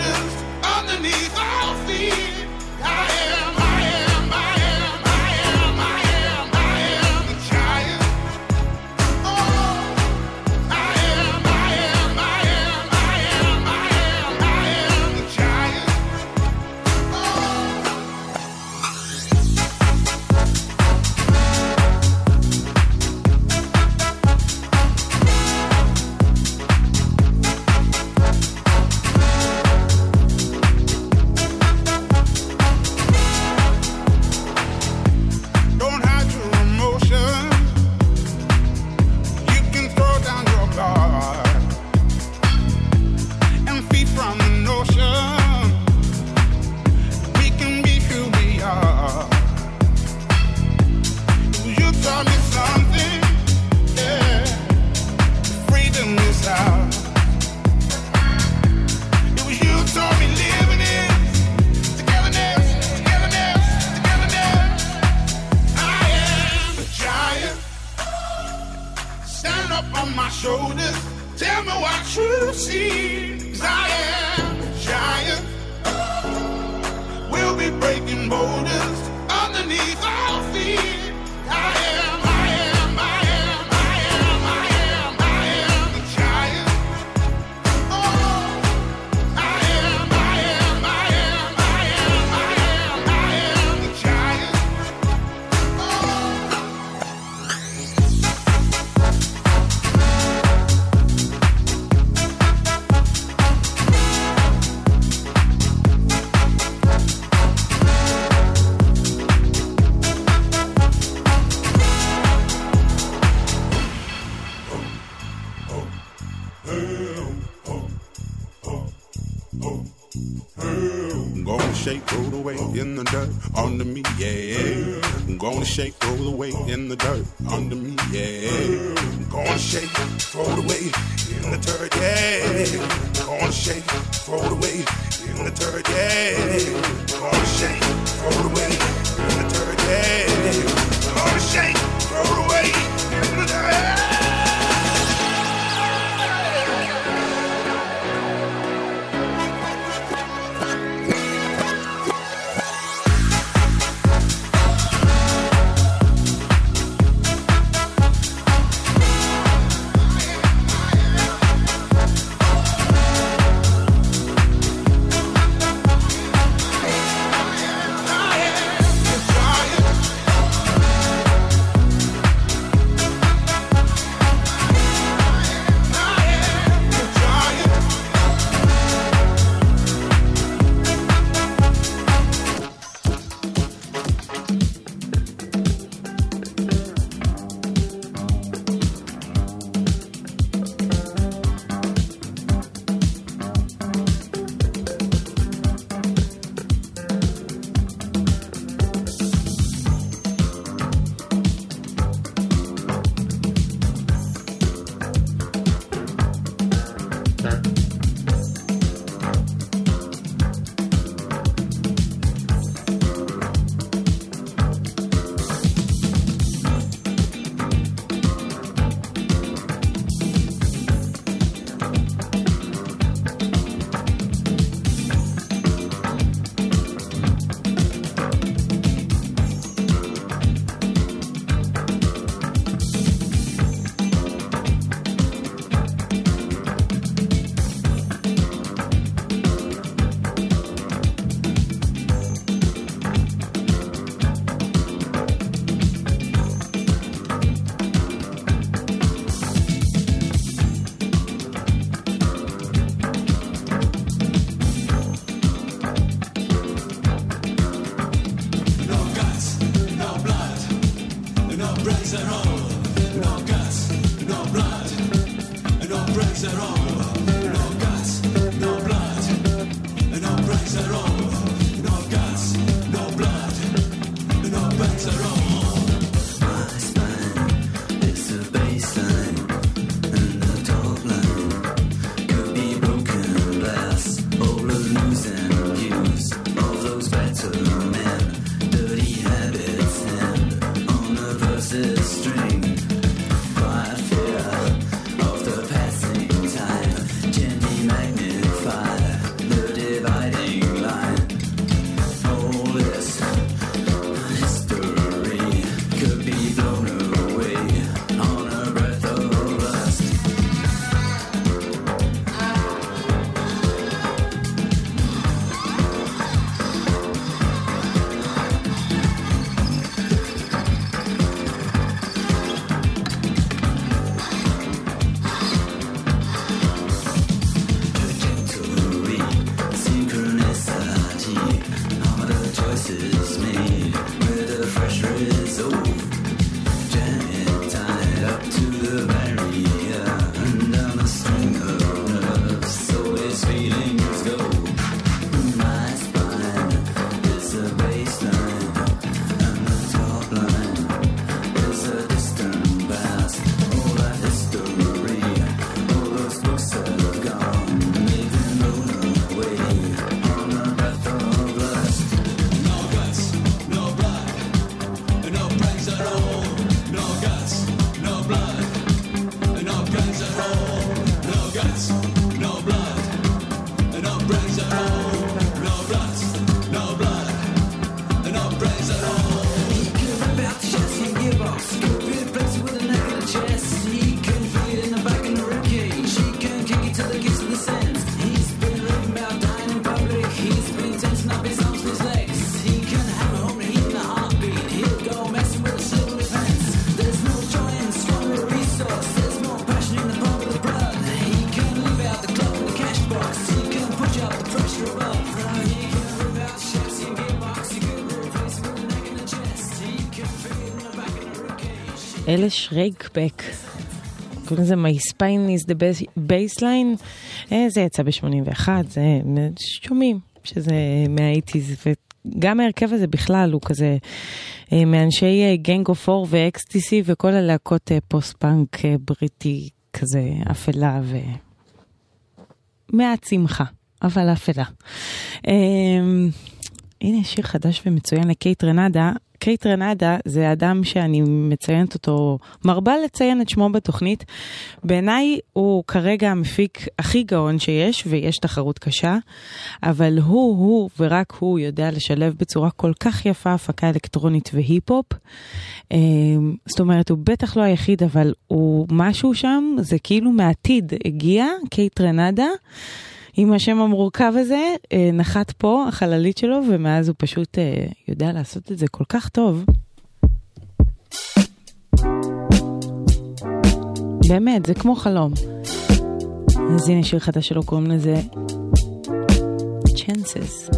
Speaker 5: אלה Shriekback. קוראים לזה My Spine is the bassline. אה, זה יצא ב-81, זה שומעים
Speaker 19: שזה מה eighties. גם ההרכב הזה בכלל הוא כזה אה, מאנשי Gang of Four ו XTC וכל הלהקות אה, פוסט-פאנק בריטי כזה אפלה ומעט שמחה, אבל אפלה. אמ, הנה שיר חדש ומצוין ל Kaytranada, Kaytranada זה אדם שאני מציינת אותו, מרבה לציין את שמו בתוכנית. בעיניי הוא כרגע המפיק הכי גאון שיש, ויש תחרות קשה, אבל הוא, הוא ורק הוא יודע לשלב בצורה כל כך יפה הפקה אלקטרונית והיפ-הופ. אה, זאת אומרת, הוא בטח לא היחיד, אבל הוא משהו שם, זה כאילו מהעתיד הגיע, Kaytranada. עם השם המורכב הזה, אה, נחת פה החללית שלו, ומאז הוא פשוט אה, יודע לעשות את זה כל כך טוב. באמת, זה כמו חלום. אז הנה שיר חדש שלו, קוראים לזה Chances.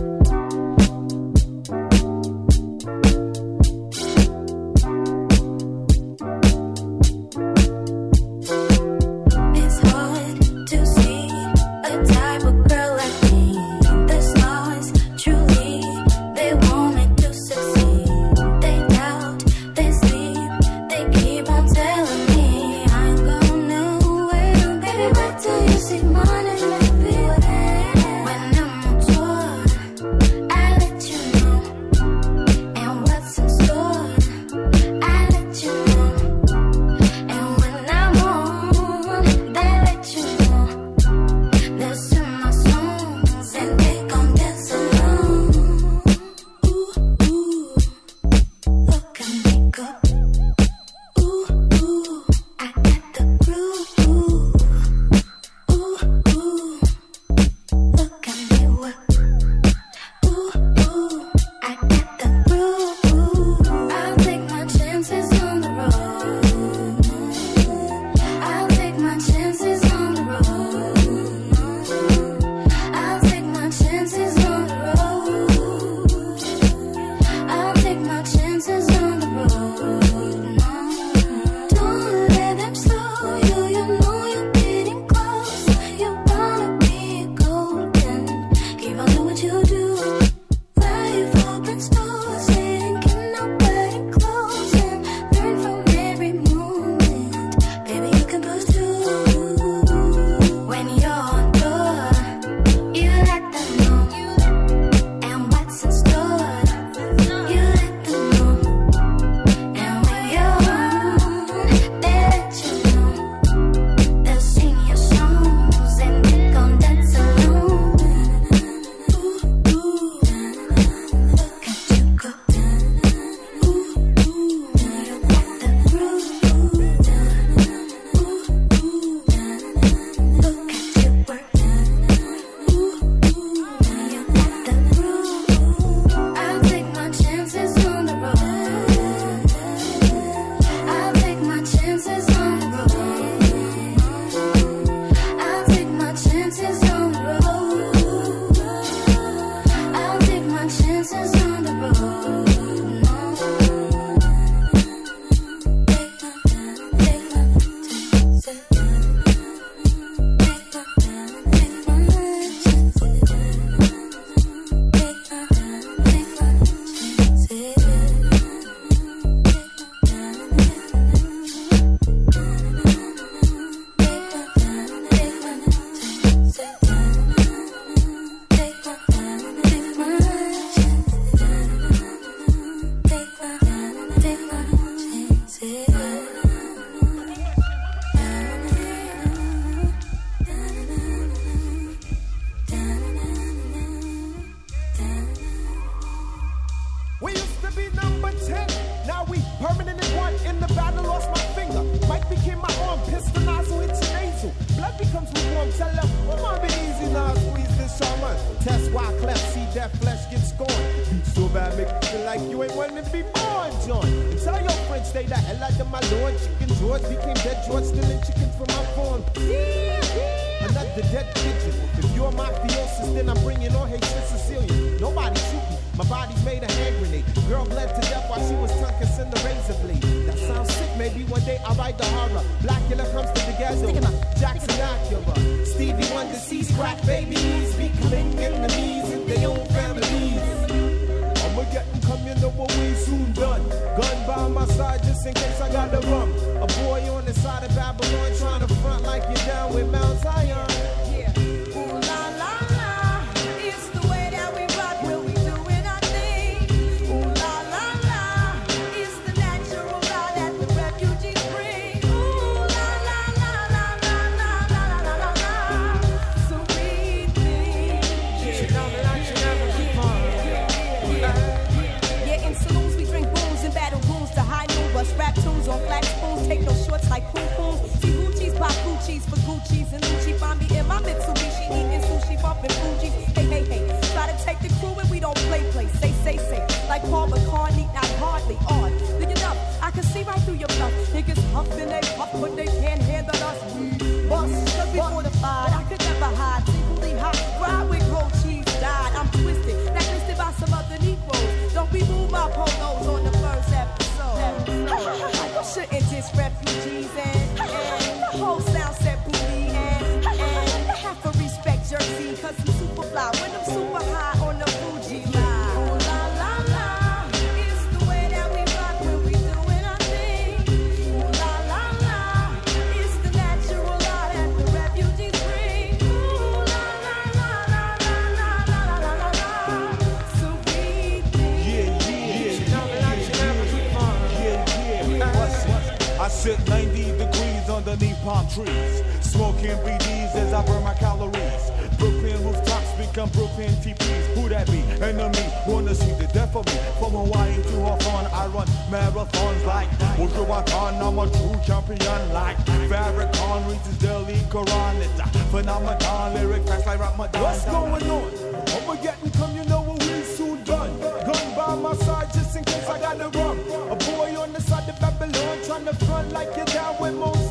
Speaker 20: Palm trees, smoking BDs as I burn my calories. Brooklyn rooftops become Brooklyn TPs. Who that be? Enemy wanna see the death of me. From Hawaii to Hawthorne, I run marathons like Wujuwatan. I'm a true champion like Farrakhan reads his daily Quran. It's a phenomenon, lyric fast like Ramadan. What's going on? Armageddon come, you know what we soon done. Gun by my side just in case I gotta run. A boy on the side of Babylon trying to front like you're down with Mount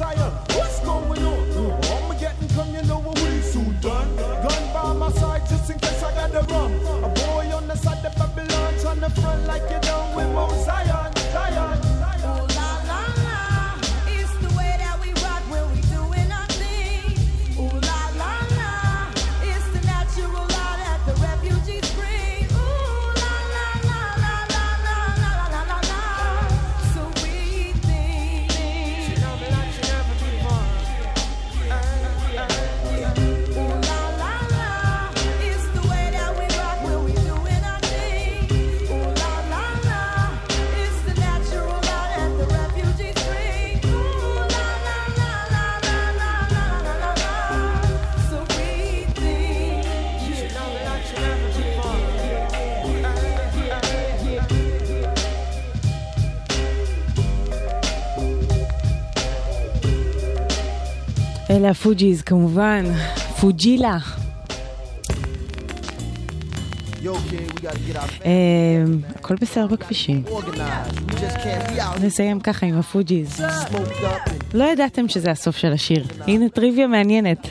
Speaker 5: אלה הפוג'יז כמובן, פוג'ילה. אמ, הכל בסדר בכבישים. נסיים ככה עם הפוג'יז. לא ידעתם שזה הסוף של השיר. הנה טריוויה מעניינת.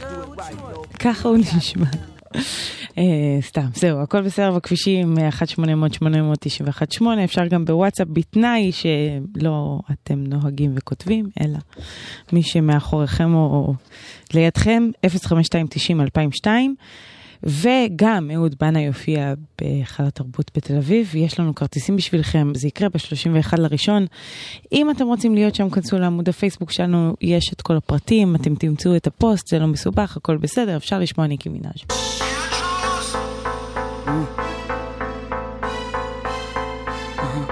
Speaker 5: ככה הוא נשמע. אה, סתם, זהו, הכל בסדר בכבישים, 1-800-891-8, אפשר גם בוואטסאפ בתנאי שלא אתם נוהגים וכותבים, אלא מי שמאחוריכם או לידכם, 05290-2002. וגם אהוד בנה יופיע בהיכל התרבות בתל אביב, יש לנו כרטיסים בשבילכם, זה יקרה ב-31 לראשון. אם אתם רוצים להיות שם, כנסו לעמוד הפייסבוק שלנו, יש את כל הפרטים, אתם תמצאו את הפוסט, זה לא מסובך, הכל בסדר, אפשר לשמוע ניקי מנאז'.
Speaker 13: Mm-hmm. Mm-hmm.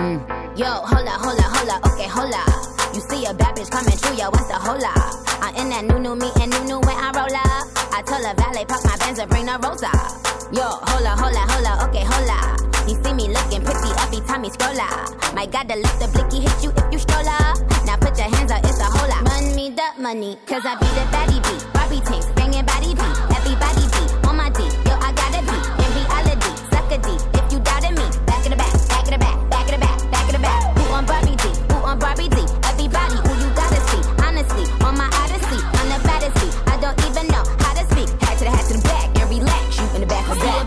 Speaker 13: Mm-hmm. Yo, hold on, hold up, hold up, hola, hola, okay, hola. You see a bad bitch coming through, yo, what's the hola? I in that new new me and new new when I roll up. I tell a valet, pop my bands and bring the up Yo, hold up, hold up, hold up, okay, hola looking pretty every time he scroll. My God, the let the blicky hit you if you stroll. Now put your hands up, it's a whole lot. Run me the money, cause I be the baddie beat. Barbie tanks,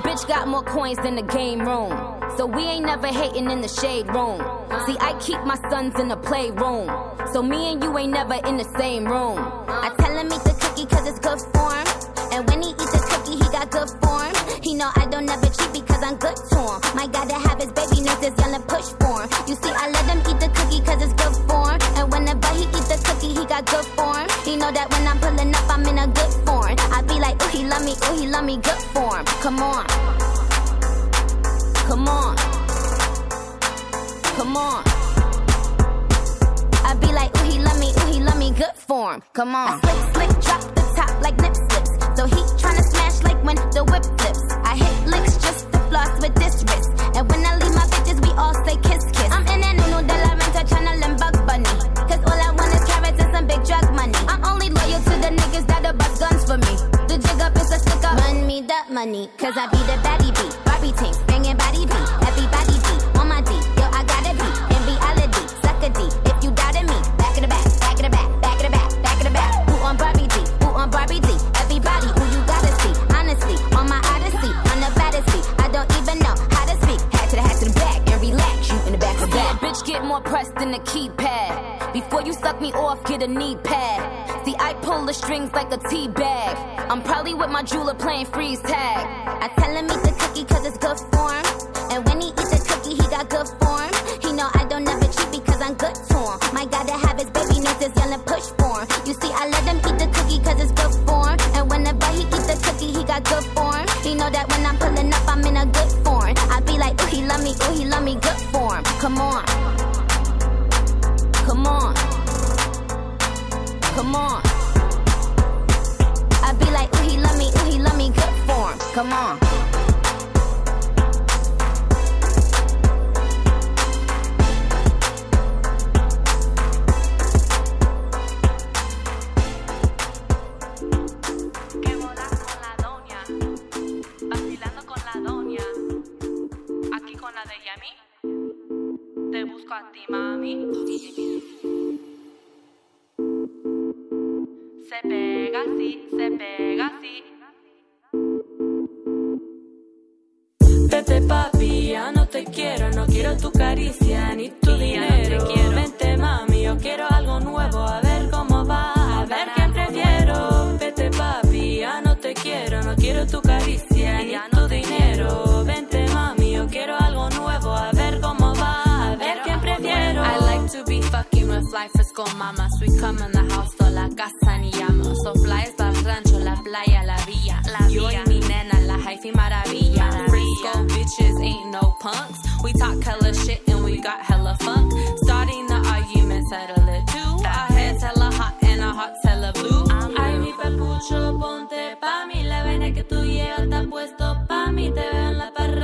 Speaker 13: bitch got more coins than the game room. So we ain't never hating in the shade room. See, I keep my sons in the playroom. So me and you ain't never in the same room. I tell him eat the cookie cause it's good for I don't never cheat because I'm good to him. My God, to have his baby nurses yelling push for him. You see, I let him eat the cookie cause it's good for him. And whenever he eat the cookie, he got good form. He know that when I'm pulling up, I'm in a good form. I be like, ooh, he love me, ooh, he love me, good form. Come on. Come on. Come on. I be like, ooh, he love me, ooh, he love me, good form. Come on. I slick, slick, drop the top like nip slips. So he when the whip flips. I hit licks just to floss with this wrist. And when I leave my bitches, we all say kiss, kiss. I'm in that new de la renta tryna learn bug bunny. Cause all I want is carrots and some big drug money. I'm only loyal to the niggas that'll bust guns for me. The jig up is a stick up. Run me that money. Cause I be the baddie beat. Barbie team,
Speaker 21: more pressed than a keypad. Before you suck me off, get a knee pad. See, I pull the strings like a tea bag. I'm probably with my jeweler playing freeze tag.
Speaker 13: I tell him eat the cookie cause it's good form. And when he eats the cookie, he got good form. He know I don't never cheat because I'm good to him. My God, to have his baby nurses yelling push for him. You see, I let him eat the cookie cause it's good form. And whenever he eat the cookie, he got good form. He know that when I'm pulling up, I'm in a good form. I be like, ooh, he love me, ooh, he love me, good form. Come on. Come on. I be like, ooh, he love me, he love me, good form. Come on.
Speaker 22: Aquí con la de Yami. Te busco a ti, mami. Se pega así, se pega así.
Speaker 23: Vete papi, ya no te quiero, no quiero tu caricia ni tu dinero. Vente mami, yo quiero
Speaker 22: is con mamas. We come in the house, toda la casa ni llamo. So fly es el rancho, la playa, la villa. Yo y mi nena, la hyphy maravilla. Frisco bitches ain't no punks. We talk hella shit and we got hella funk. Starting the argument, settle it too. Our heads hella hot and our hearts hella blue.
Speaker 23: Ay, mi papucho, ponte pa' mí. La vaina que tú llevas está puesto pa' mí. Te veo en la parranda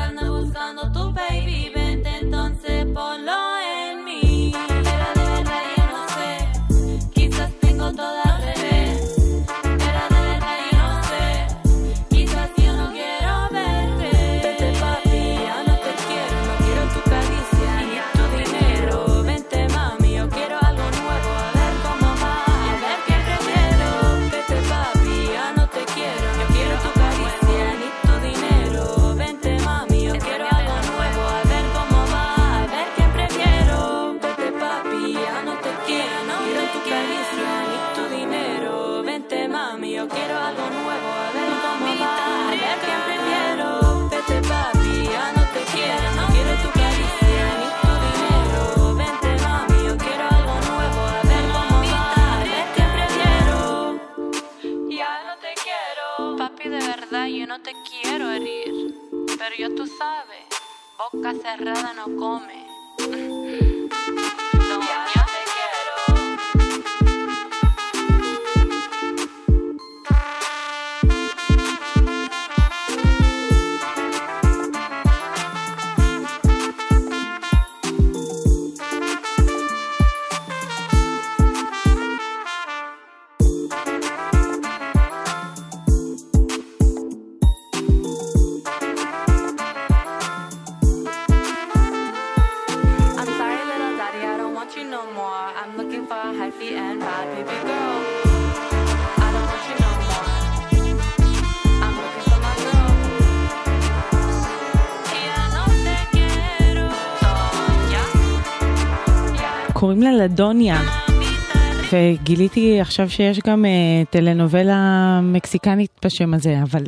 Speaker 5: קוראים לה לדוניה. וגיליתי עכשיו שיש גם אה, טלנובלה מקסיקנית בשם הזה, אבל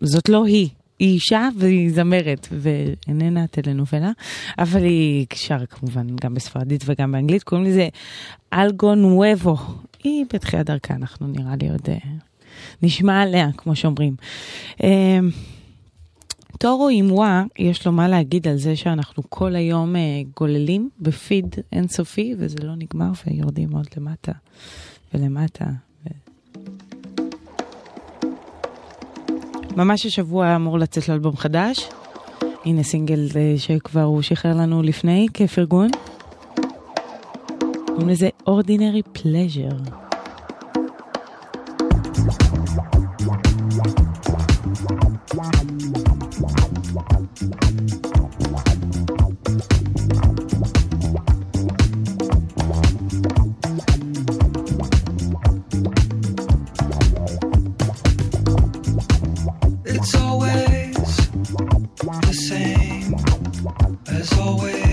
Speaker 5: זאת לא היא. היא אישה והיא זמרת, ואיננה טלנובלה, אבל היא שרה כמובן גם בספרדית וגם באנגלית, קוראים לזה אלגו נואבו. היא בתחילת דרכה, אנחנו נראה לי עוד אה, נשמע עליה, כמו שאומרים. אה, טורו אימווה, יש לו מה להגיד על זה שאנחנו כל היום אה, גוללים בפיד אינסופי, וזה לא נגמר, ויורדים עוד למטה ולמטה. ו... ממש השבוע אמור לצאת לו אלבום חדש. הנה סינגל אה, שכבר הוא שחרר לנו לפני כפרגון. קוראים לזה Ordinary Pleasure.
Speaker 24: It's always the same as always.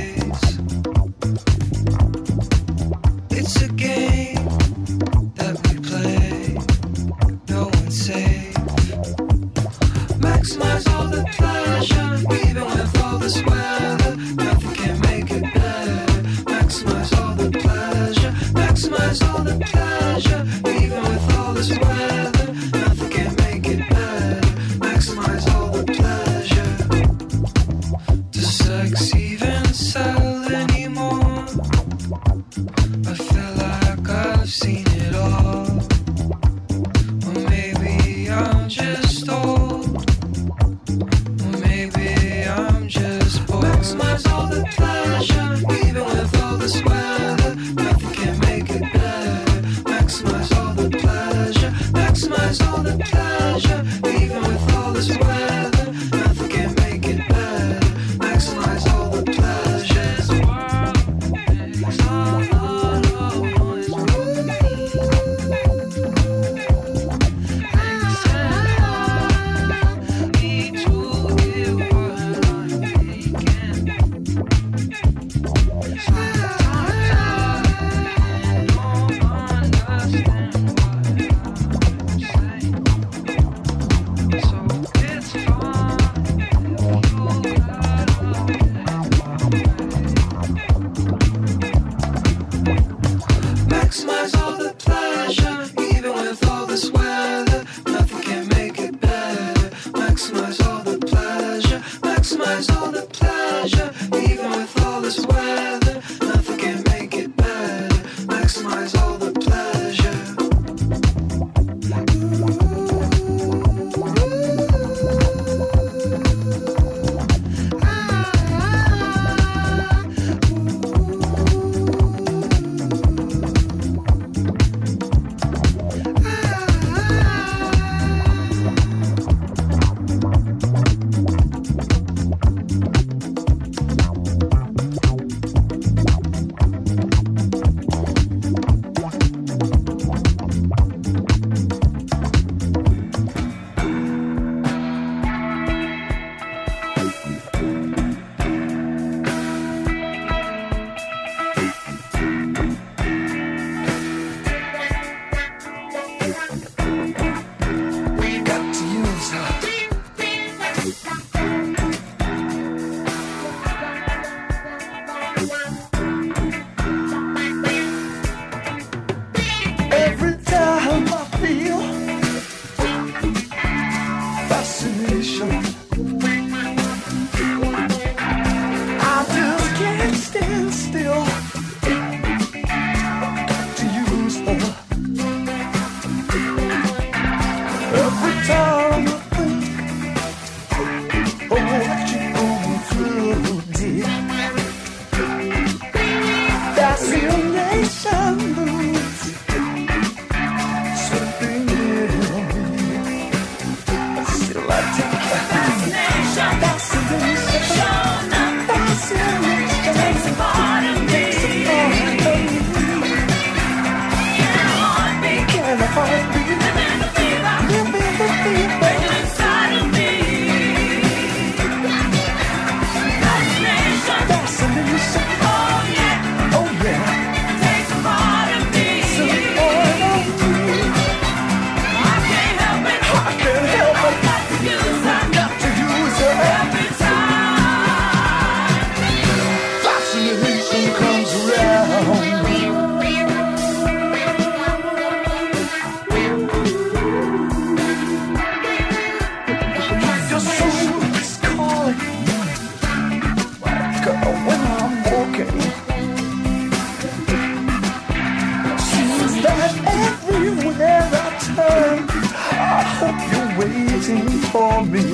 Speaker 25: for me.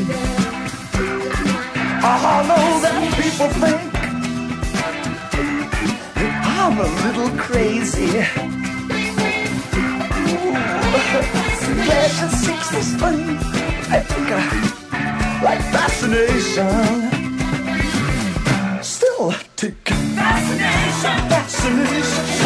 Speaker 25: A hollow that people think I'm a little crazy. Ooh, pleasure seeks this funny. I think I like fascination. Still, I take fascination, fascination.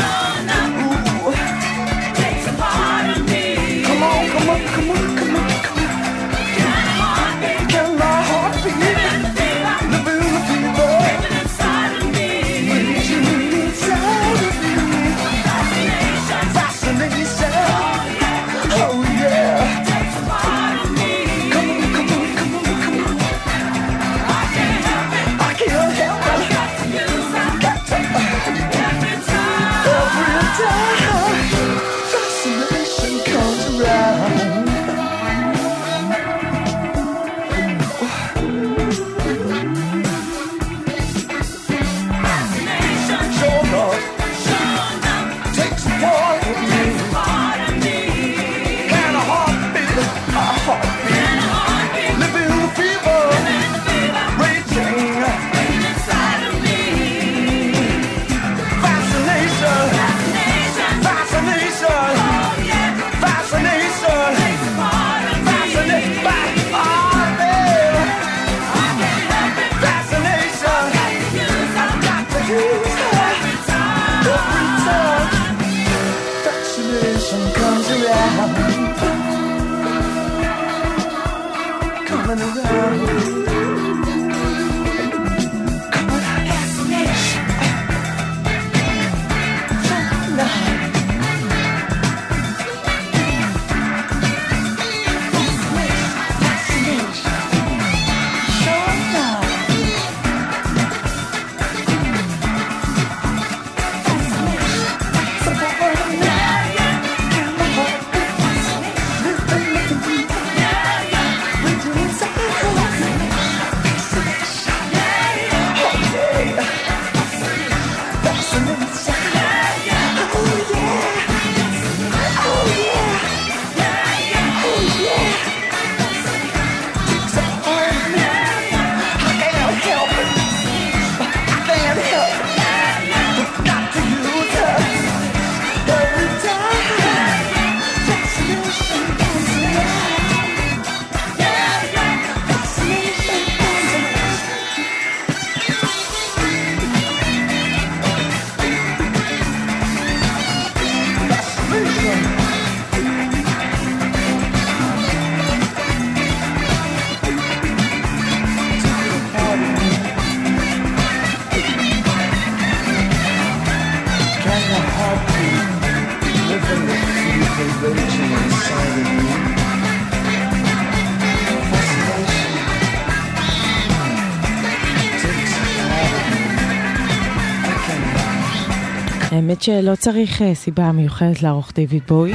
Speaker 5: האמת שלא צריך אה, סיבה מיוחדת לערוך דיוויד בואי,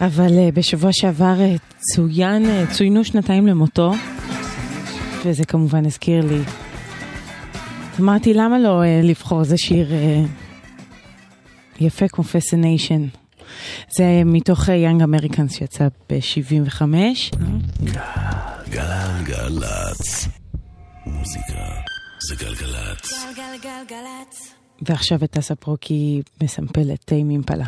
Speaker 5: אבל אה, בשבוע שעבר אה, צוין, צוינו שנתיים למותו, וזה כמובן הזכיר לי. אמרתי, למה לא לבחור? איזה שיר יפה כמו Fascination? זה מתוך Young Americans שיצא ב-75.
Speaker 26: גלגלצ. מוזיקה זה גלגלצ.
Speaker 2: גלגלגלצ.
Speaker 5: ועכשיו את אסה פרוקי מסמפלת
Speaker 24: תה מאימפלה.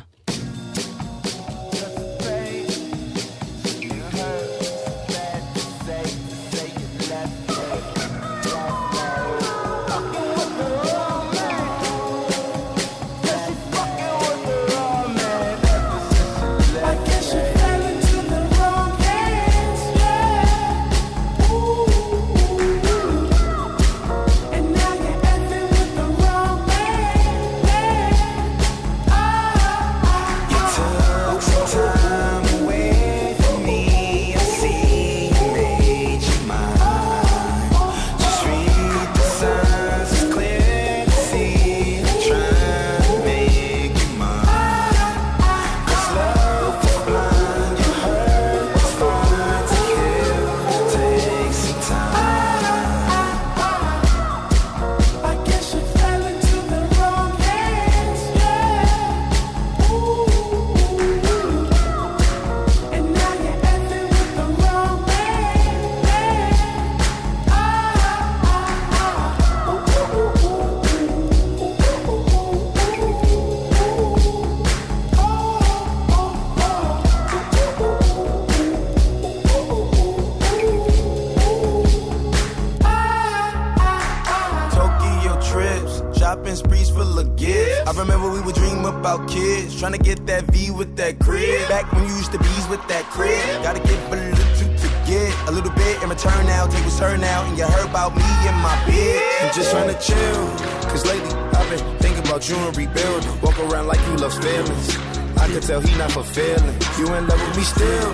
Speaker 24: feelings. I can tell he not fulfilling. You in love with me still.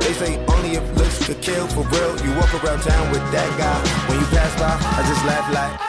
Speaker 24: They say only if looks could kill for real. You walk around town with that guy. When you pass by, I just laugh like.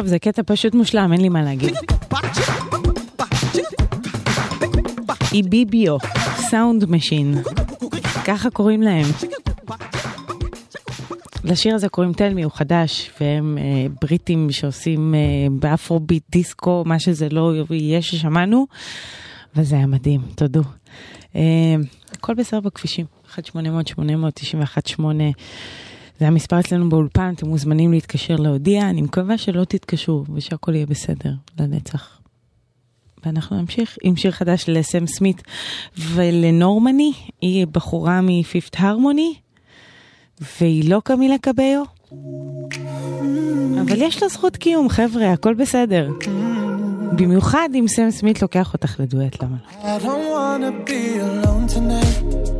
Speaker 5: טוב, זה קטע פשוט מושלם, אין לי מה להגיד. Ibibio Sound Machine. ככה קוראים להם. לשיר הזה קוראים Tell Me, הוא חדש, והם אה, בריטים שעושים אה, באפרוביט, דיסקו, מה שזה לא יהיה ששמענו, וזה היה מדהים, תודו. אה, הכל בסדר בכבישים, 1-800-891-8. זה המספר אצלנו באולפן, אתם מוזמנים להתקשר להודיע, אני מקווה שלא תתקשרו ושהכול יהיה בסדר לנצח. ואנחנו נמשיך עם שיר חדש לסם סמית ולנורמני, היא בחורה מפיפט הרמוני, והיא לא קמילה קביו. אבל יש לה זכות קיום, חבר'ה, הכל בסדר. במיוחד אם סם סמית לוקח אותך לדואט, למה לא?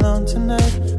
Speaker 27: alone tonight.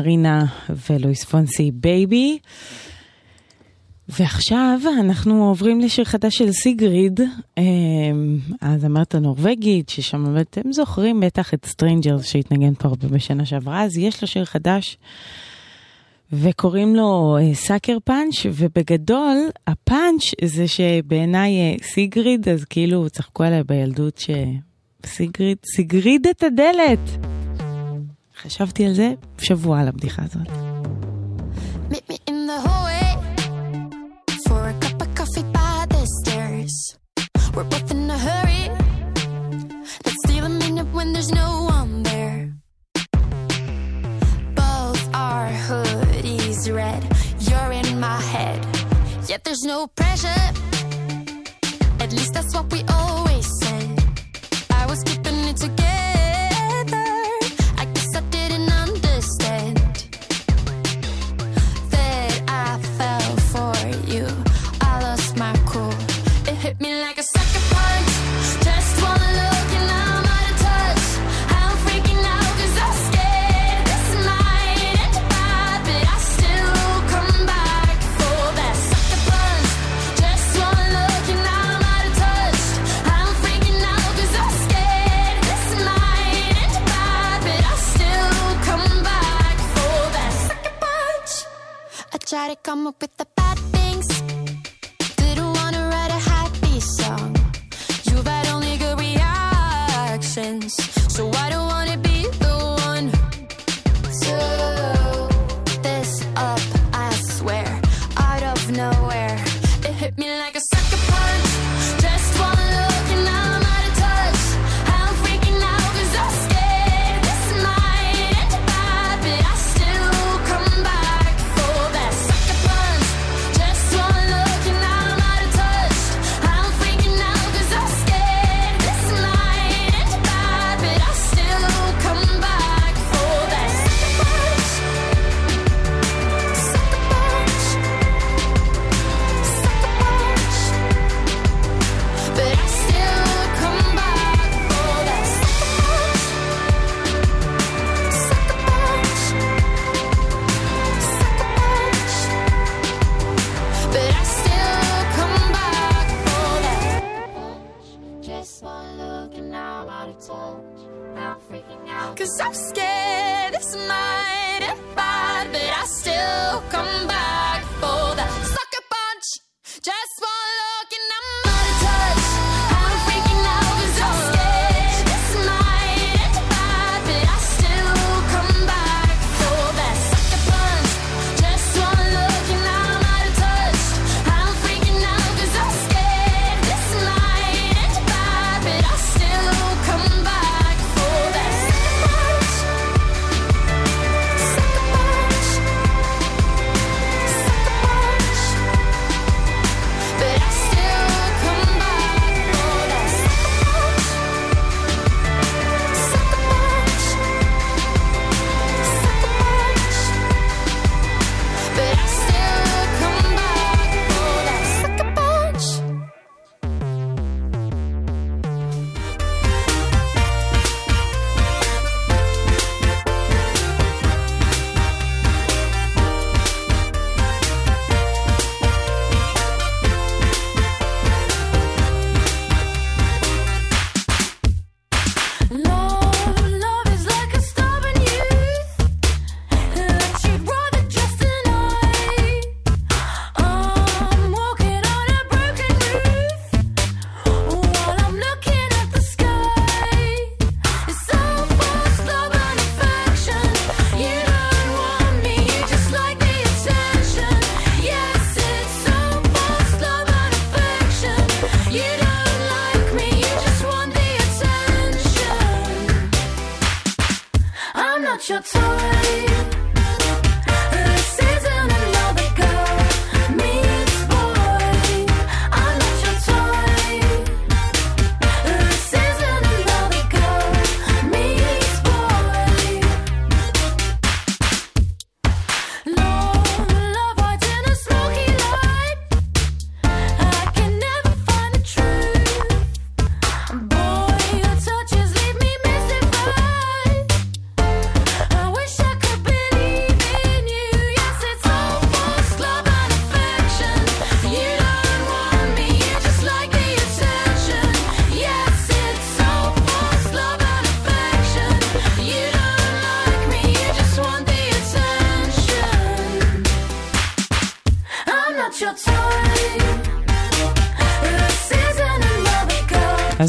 Speaker 5: מרינה ולואיס פונסי Baby. ועכשיו אנחנו עוברים לשיר חדש של סיגריד, אמ, הזמרת הנורבגית, ששם אתם זוכרים בטח את Stranger שהתנגן פה הרבה בשנה שעברה, אז יש לו שיר חדש וקוראים לו אה, Sucker Punch, ובגדול הפאנץ' זה שבעיניי אה, סיגריד, אז כאילו צחקו עליי בילדות שסיגריד, סיגריד את הדלת. חשבתי על זה שבוע על הבדיחה הזאת.
Speaker 2: We're both in a hurry. Let's steal a minute when there's no one there. Both our hoodies red. You're in my head. Yet there's no pressure. At least that's what we
Speaker 5: owe.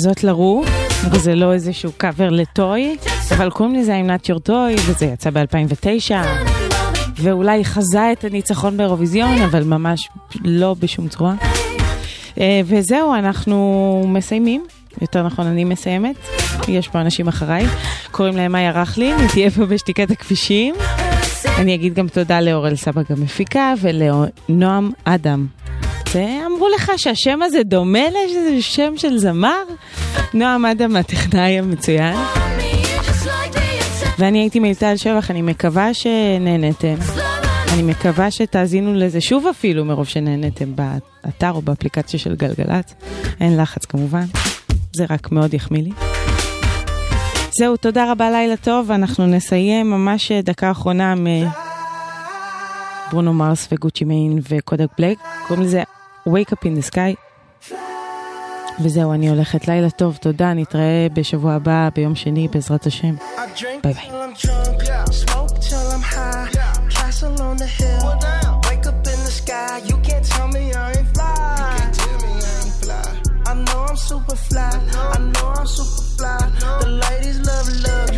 Speaker 5: זאת לרו, וזה לא איזשהו קאבר לטוי, אבל קוראים לזה I'm not your toy, וזה יצא ב-2009, ואולי חזה את הניצחון באירוויזיון, אבל ממש לא בשום צורה. אה, וזהו, אנחנו מסיימים. יותר נכון, אני מסיימת. יש פה אנשים אחריי. קוראים להם מאיה רכלין, היא תהיה פה בשתיקת הכבישים. אני אגיד גם תודה לאורל סבג המפיקה ולנועם אדם. זה אמרו לך שהשם הזה דומה לשם של זמר? נועם אדם הטכנאי המצוין. ואני הייתי מיטל שבח, אני מקווה שנהנתם. אני מקווה שתאזינו לזה שוב אפילו מרוב שנהנתם באתר או באפליקציה של גלגלצ. אין לחץ כמובן, זה רק מאוד יחמיא לי. זהו, תודה רבה, לילה טוב. אנחנו נסיים ממש דקה אחרונה מברונו מרס וגוצ'י מיין וקודק בלק. קוראים לזה Wake Up in the Sky. וזהו, אני הולכת. לילה טוב, תודה, נתראה בשבוע הבא, ביום שני, בעזרת השם. ביי ביי.
Speaker 15: I know I'm super fly, I know I'm super fly. The ladies love luxury,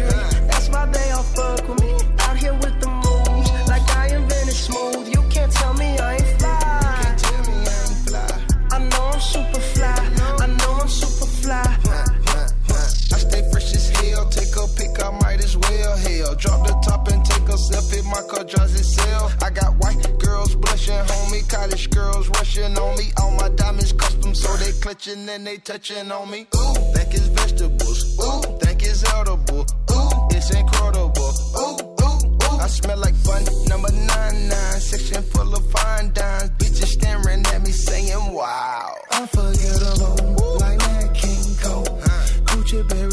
Speaker 28: well. Drop the top and take a selfie. My car drives itself. I got white girls blushing, homie. College girls rushing on me. All my diamonds custom, so they clutching and they touching on me. Ooh, think it's vegetables. Ooh, think it's edible. Ooh, it's incredible. Ooh, ooh, ooh. I smell like bun number nine nine. Section full of fine dimes. Bitches staring at me saying, Wow.
Speaker 15: Unforgettable, like that King Cole. Gucci berry